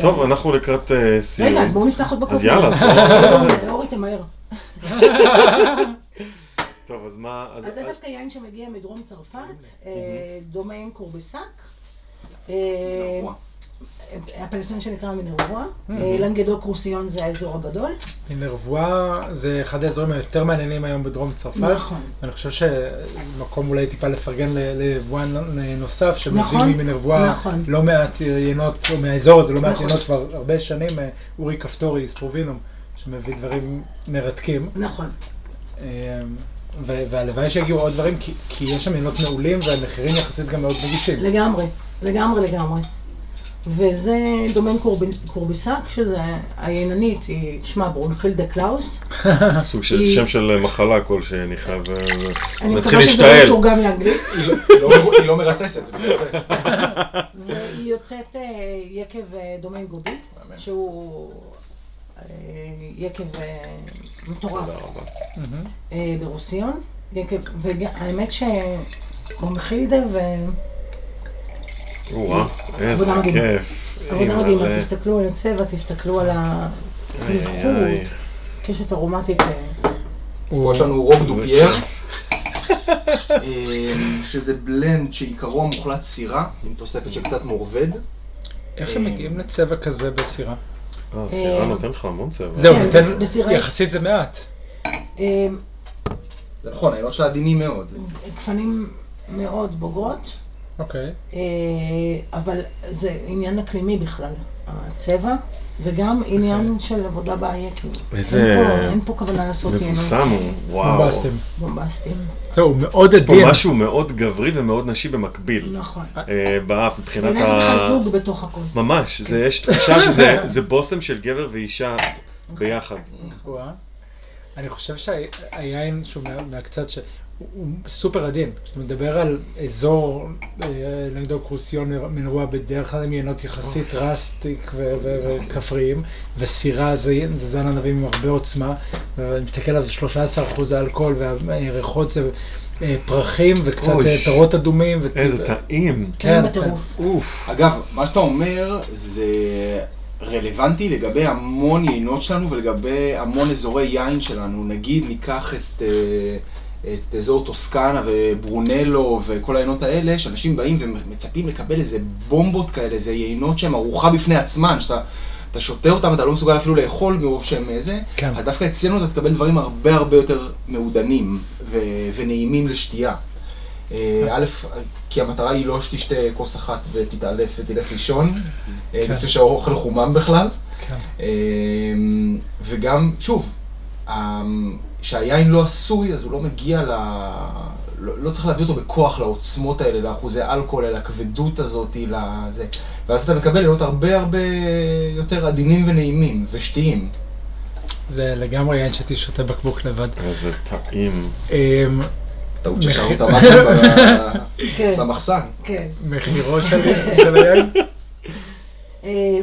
טוב, אנחנו לקראת אה, סיום. רגע, אז בואו נפתח עוד בקופים. אז יאללה, אז בואו- אורי, תמהר. טוב, אז מה... אז זה דווקא יין שמגיע מדרום צרפת, אה, דומה עם קורבסק. הפלסטיני שנקרא מנרבואה. אה, לנגדוק רוסיון זה האזור הגדול. נרבואה זה אחד האזורים היותר מעניינים היום בדרום צרפת. נכון. אני חושב שמקום אולי טיפה לפרגן ליבואן נוסף, שמביא נכון, ממינרבואה נכון. לא מעט יינות, או מהאזור הזה לא מעט. יינות כבר הרבה שנים, אה, אורי כפתורי, ספרובינום, שמביא דברים מרתקים. נכון. אה, והלוואי שיגיעו עוד דברים, כי, כי יש שם יינות מעולים והמחירים יחסית גם מאוד נגישים. לגמרי, לגמרי, לגמרי. וזה domaine קורב- קורביסק, שזה הייננית, היא שמה ברונחילדה קלאוס. סוג של שם של מחלה כלשהי, אני חייב... אה, אני מקווה שזה לא. מתורגם לאנגלית. היא לא- לא- לא מרססת, זה בגלל זה. והיא יוצאת אה, יקב אה, דומיין גובי. שהוא יקב מטורף. אה, ברוסיון. והאמת שקורנחילדה ו... או-אה, איזה. כיף. עבודה מדהימה, אימא'לה. תסתכלו על הצבע, תסתכלו על הסמיכות, איי. קשת ארומטית. אה, פה יש לנו רוק דופייר, אמ, שזה בלנד שעיקרו המוחלט סירה, עם תוספת של קצת מורבדר. איך הם מגיעים לצבע כזה בסירה? אה, סירה אה, נותן לך המון צבע. זהו, כן, יחסית זה מעט. אה, זה נכון, היינות שלה עדינים מאוד. גפנים מאוד בוגרות, אוקיי. אה, אבל זה עניין אקלימי בכלל, הצבע, וגם עניין של עבודה ביקב. איזה- אין פה- אין פה כוונה לעשות מבוסם הוא, וואו. בומבסטים. בומבסטים. זהו, הוא מאוד יש פה עדין. משהו מאוד גברי ומאוד נשי במקביל. נכון. אה, באף, מבחינת ה... זוג בתוך הכוס. ממש, זה- יש תחושה שזה זה בושם של גבר ואישה ביחד. וואה. אני חושב שהיין שהוא מה- מהקצת ש... הוא סופר עדין. כשאתה מדבר על אזור, אה, לנגדוק רוסיון מינרבואה, בדרך כלל הם יינות יחסית rustic וכפריים, וסירה זה זה זן ענבים עם הרבה עוצמה, ואני מסתכל על 13% האלכוהול, והריחות זה אה, פרחים וקצת אה, פירות אדומים. איזה טעים. כן, כן, בטירוף. אוף. אגב, מה שאתה אומר זה רלוונטי לגבי המון יינות שלנו ולגבי המון אזורי יין שלנו. נגיד ניקח את, את אזור טוסקנה וברונלו וכל היינות האלה, שאנשים באים ומצפים לקבל איזה בומבות כאלה, איזה יינות שהן ארוחה בפני עצמן, שאתה... אתה שותה אותם, אתה לא מסוגל אפילו לאכול מרוב שהם איזה, כן. אז דווקא אצלנו אתה תקבל דברים הרבה הרבה יותר מעודנים ו- ונעימים לשתייה. אה, א', כי המטרה היא לא שתשתה כוס אחת ותתעלף ותלך לישון, אה, כן. לפני שהאוכל חומם בכלל. כן. אה, וגם, שוב, ה- שהיין לא עשוי, אז הוא לא מגיע ל... לא, לא צריך להביא אותו בכוח לעוצמות האלה, לאחוזי אלכוהול, לכבדות הזאת, לזה. ואז אתה מקבל לילות הרבה הרבה יותר עדינים ונעימים ושתיים. זה לגמרי יין שהייתי שותה בקבוק לבד. איזה טעים. אמ, טעות ששארו את כן, במחסן. כן. מחירו של של היין? אה,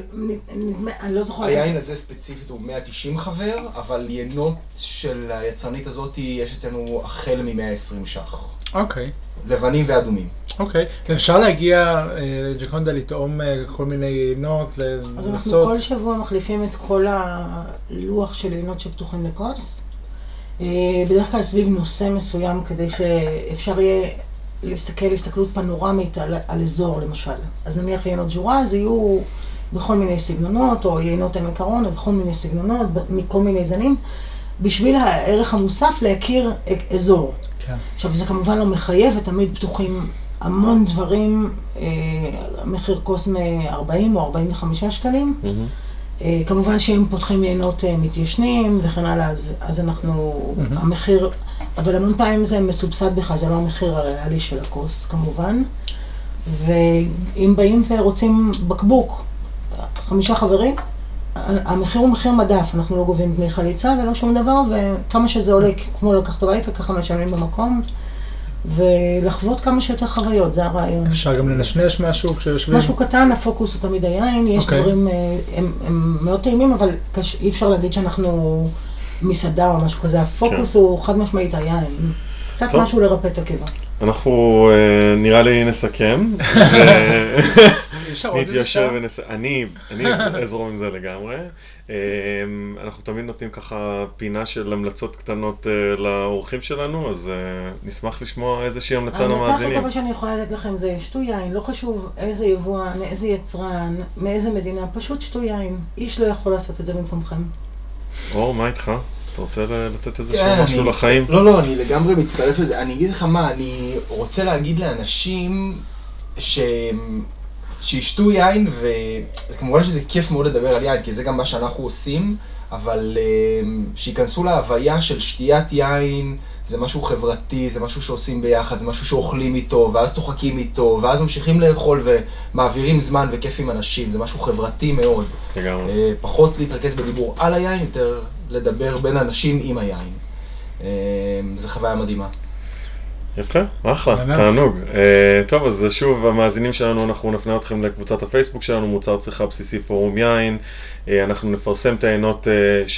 אני לא זוכרת. היין הזה ספציפית הוא 190 חבר, אבל יינות של היצרנית הזאת יש אצלנו החל מ-120 ש"ח. אוקיי. לבנים ואדומים. אוקיי, ואפשר להגיע לג'קונדה לטעום אה, כל מיני יינות, אז אנחנו לנסות. כל שבוע מחליפים את כל הלוח של עינות שפתוחים לכוס. אה, בדרך כלל סביב נושא מסוים, כדי שאפשר יהיה להסתכל הסתכלות פנורמית על, על אזור למשל. אז נניח יינות ג'ורה, אז יהיו בכל מיני סגנונות, או יינות עמק הרון, או בכל מיני סגנונות, מכל מיני זנים, בשביל הערך המוסף להכיר אזור. כן. עכשיו, זה כמובן לא מחייב, ותמיד פתוחים המון דברים, אה, מחיר כוס מ-40 או 45 שקלים. מהמם. אה, כמובן שאם פותחים יינות אה, מתיישנים וכן הלאה, אז, אז אנחנו, המחיר, אבל המון פעמים זה מסובסד בכלל, זה לא המחיר הריאלי של הכוס כמובן. ואם באים ורוצים בקבוק, חמישה חברים, המחיר הוא מחיר מדף, אנחנו לא גובים דמי חליצה ולא שום דבר, וכמה שזה עולה, כמו לקחת הביתה, ככה משלמים במקום, ולחוות כמה שיותר חוויות, זה הרעיון. אפשר גם לנשנש משהו כשיושבים? משהו קטן, הפוקוס הוא תמיד היין, יש אוקיי. דברים, אה, הם, הם מאוד טעימים, אבל קש, אי אפשר להגיד שאנחנו מסעדה או משהו כזה, הפוקוס הוא חד משמעית היין. קצת טוב. משהו לרפא את הקיבה. אנחנו אה, נראה לי נסכם, עוד איזה שעה? ונס... אני, אני אזרום עם זה לגמרי. אה, אנחנו תמיד נותנים ככה פינה של המלצות קטנות אה, לאורחים שלנו, אז אה, נשמח לשמוע איזושהי המלצה ההמלצה הכי למאזינים. טובה שאני יכולה לתת לכם זה שתו יין, לא חשוב איזה יבואן, איזה יצרן, מאיזה מדינה, פשוט שתו יין. איש לא יכול לעשות את זה במקומכם. אור, מה איתך? אתה רוצה לתת איזשהו כן, משהו אני לחיים? לא, לא, אני לגמרי מצטרף לזה. אני אגיד לך מה, אני רוצה להגיד לאנשים ש... שישתו יין, וכמובן שזה כיף מאוד לדבר על יין, כי זה גם מה שאנחנו עושים, אבל אה, שייכנסו להוויה של שתיית יין, זה משהו חברתי, זה משהו שעושים ביחד, זה משהו שאוכלים איתו, ואז צוחקים איתו, ואז ממשיכים לאכול ומעבירים זמן וכיף עם אנשים, זה משהו חברתי מאוד. לגמרי. אה, פחות להתרכז בדיבור על היין, יותר לדבר בין אנשים עם היין. אה, זו חוויה מדהימה. יפה, אחלה. תענוג. Uh, טוב, אז שוב, המאזינים שלנו, אנחנו נפנה אתכם לקבוצת הפייסבוק שלנו, מוצר צריכה בסיסי פורום יין. Uh, אנחנו נפרסם את העיינות uh,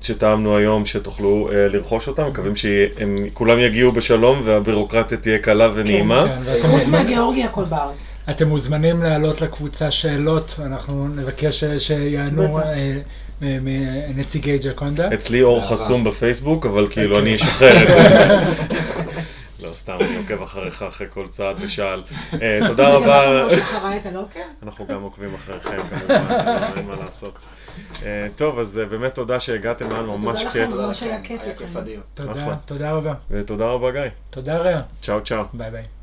שטעמנו היום, שתוכלו uh, לרכוש אותם, מקווים שהם כולם יגיעו בשלום והבירוקרטיה תהיה קלה ונעימה. כן, חוץ מוזמנים- מהגיאורגיה, הכל בארץ. אתם מוזמנים להעלות לקבוצה שאלות, אנחנו נבקש ש- שיענו מנציגי ג'קונדה. אצלי אור. חסום בפייסבוק, אבל כאילו. אני אשחרר את זה. לא, סתם, אני עוקב אחריך אחרי כל צעד ושעל. אה, תודה וגם רבה. אתה לא שחררה את הלוקר? אנחנו גם עוקבים אחריכם כמובן, אין מה לעשות. אה, טוב, אז אה, באמת תודה שהגעתם, היה ממש תודה כיף. לכם. ממש היה כיף. תודה. תודה רבה. ותודה רבה גיא. תודה רע. צ'או צ'או. ביי ביי.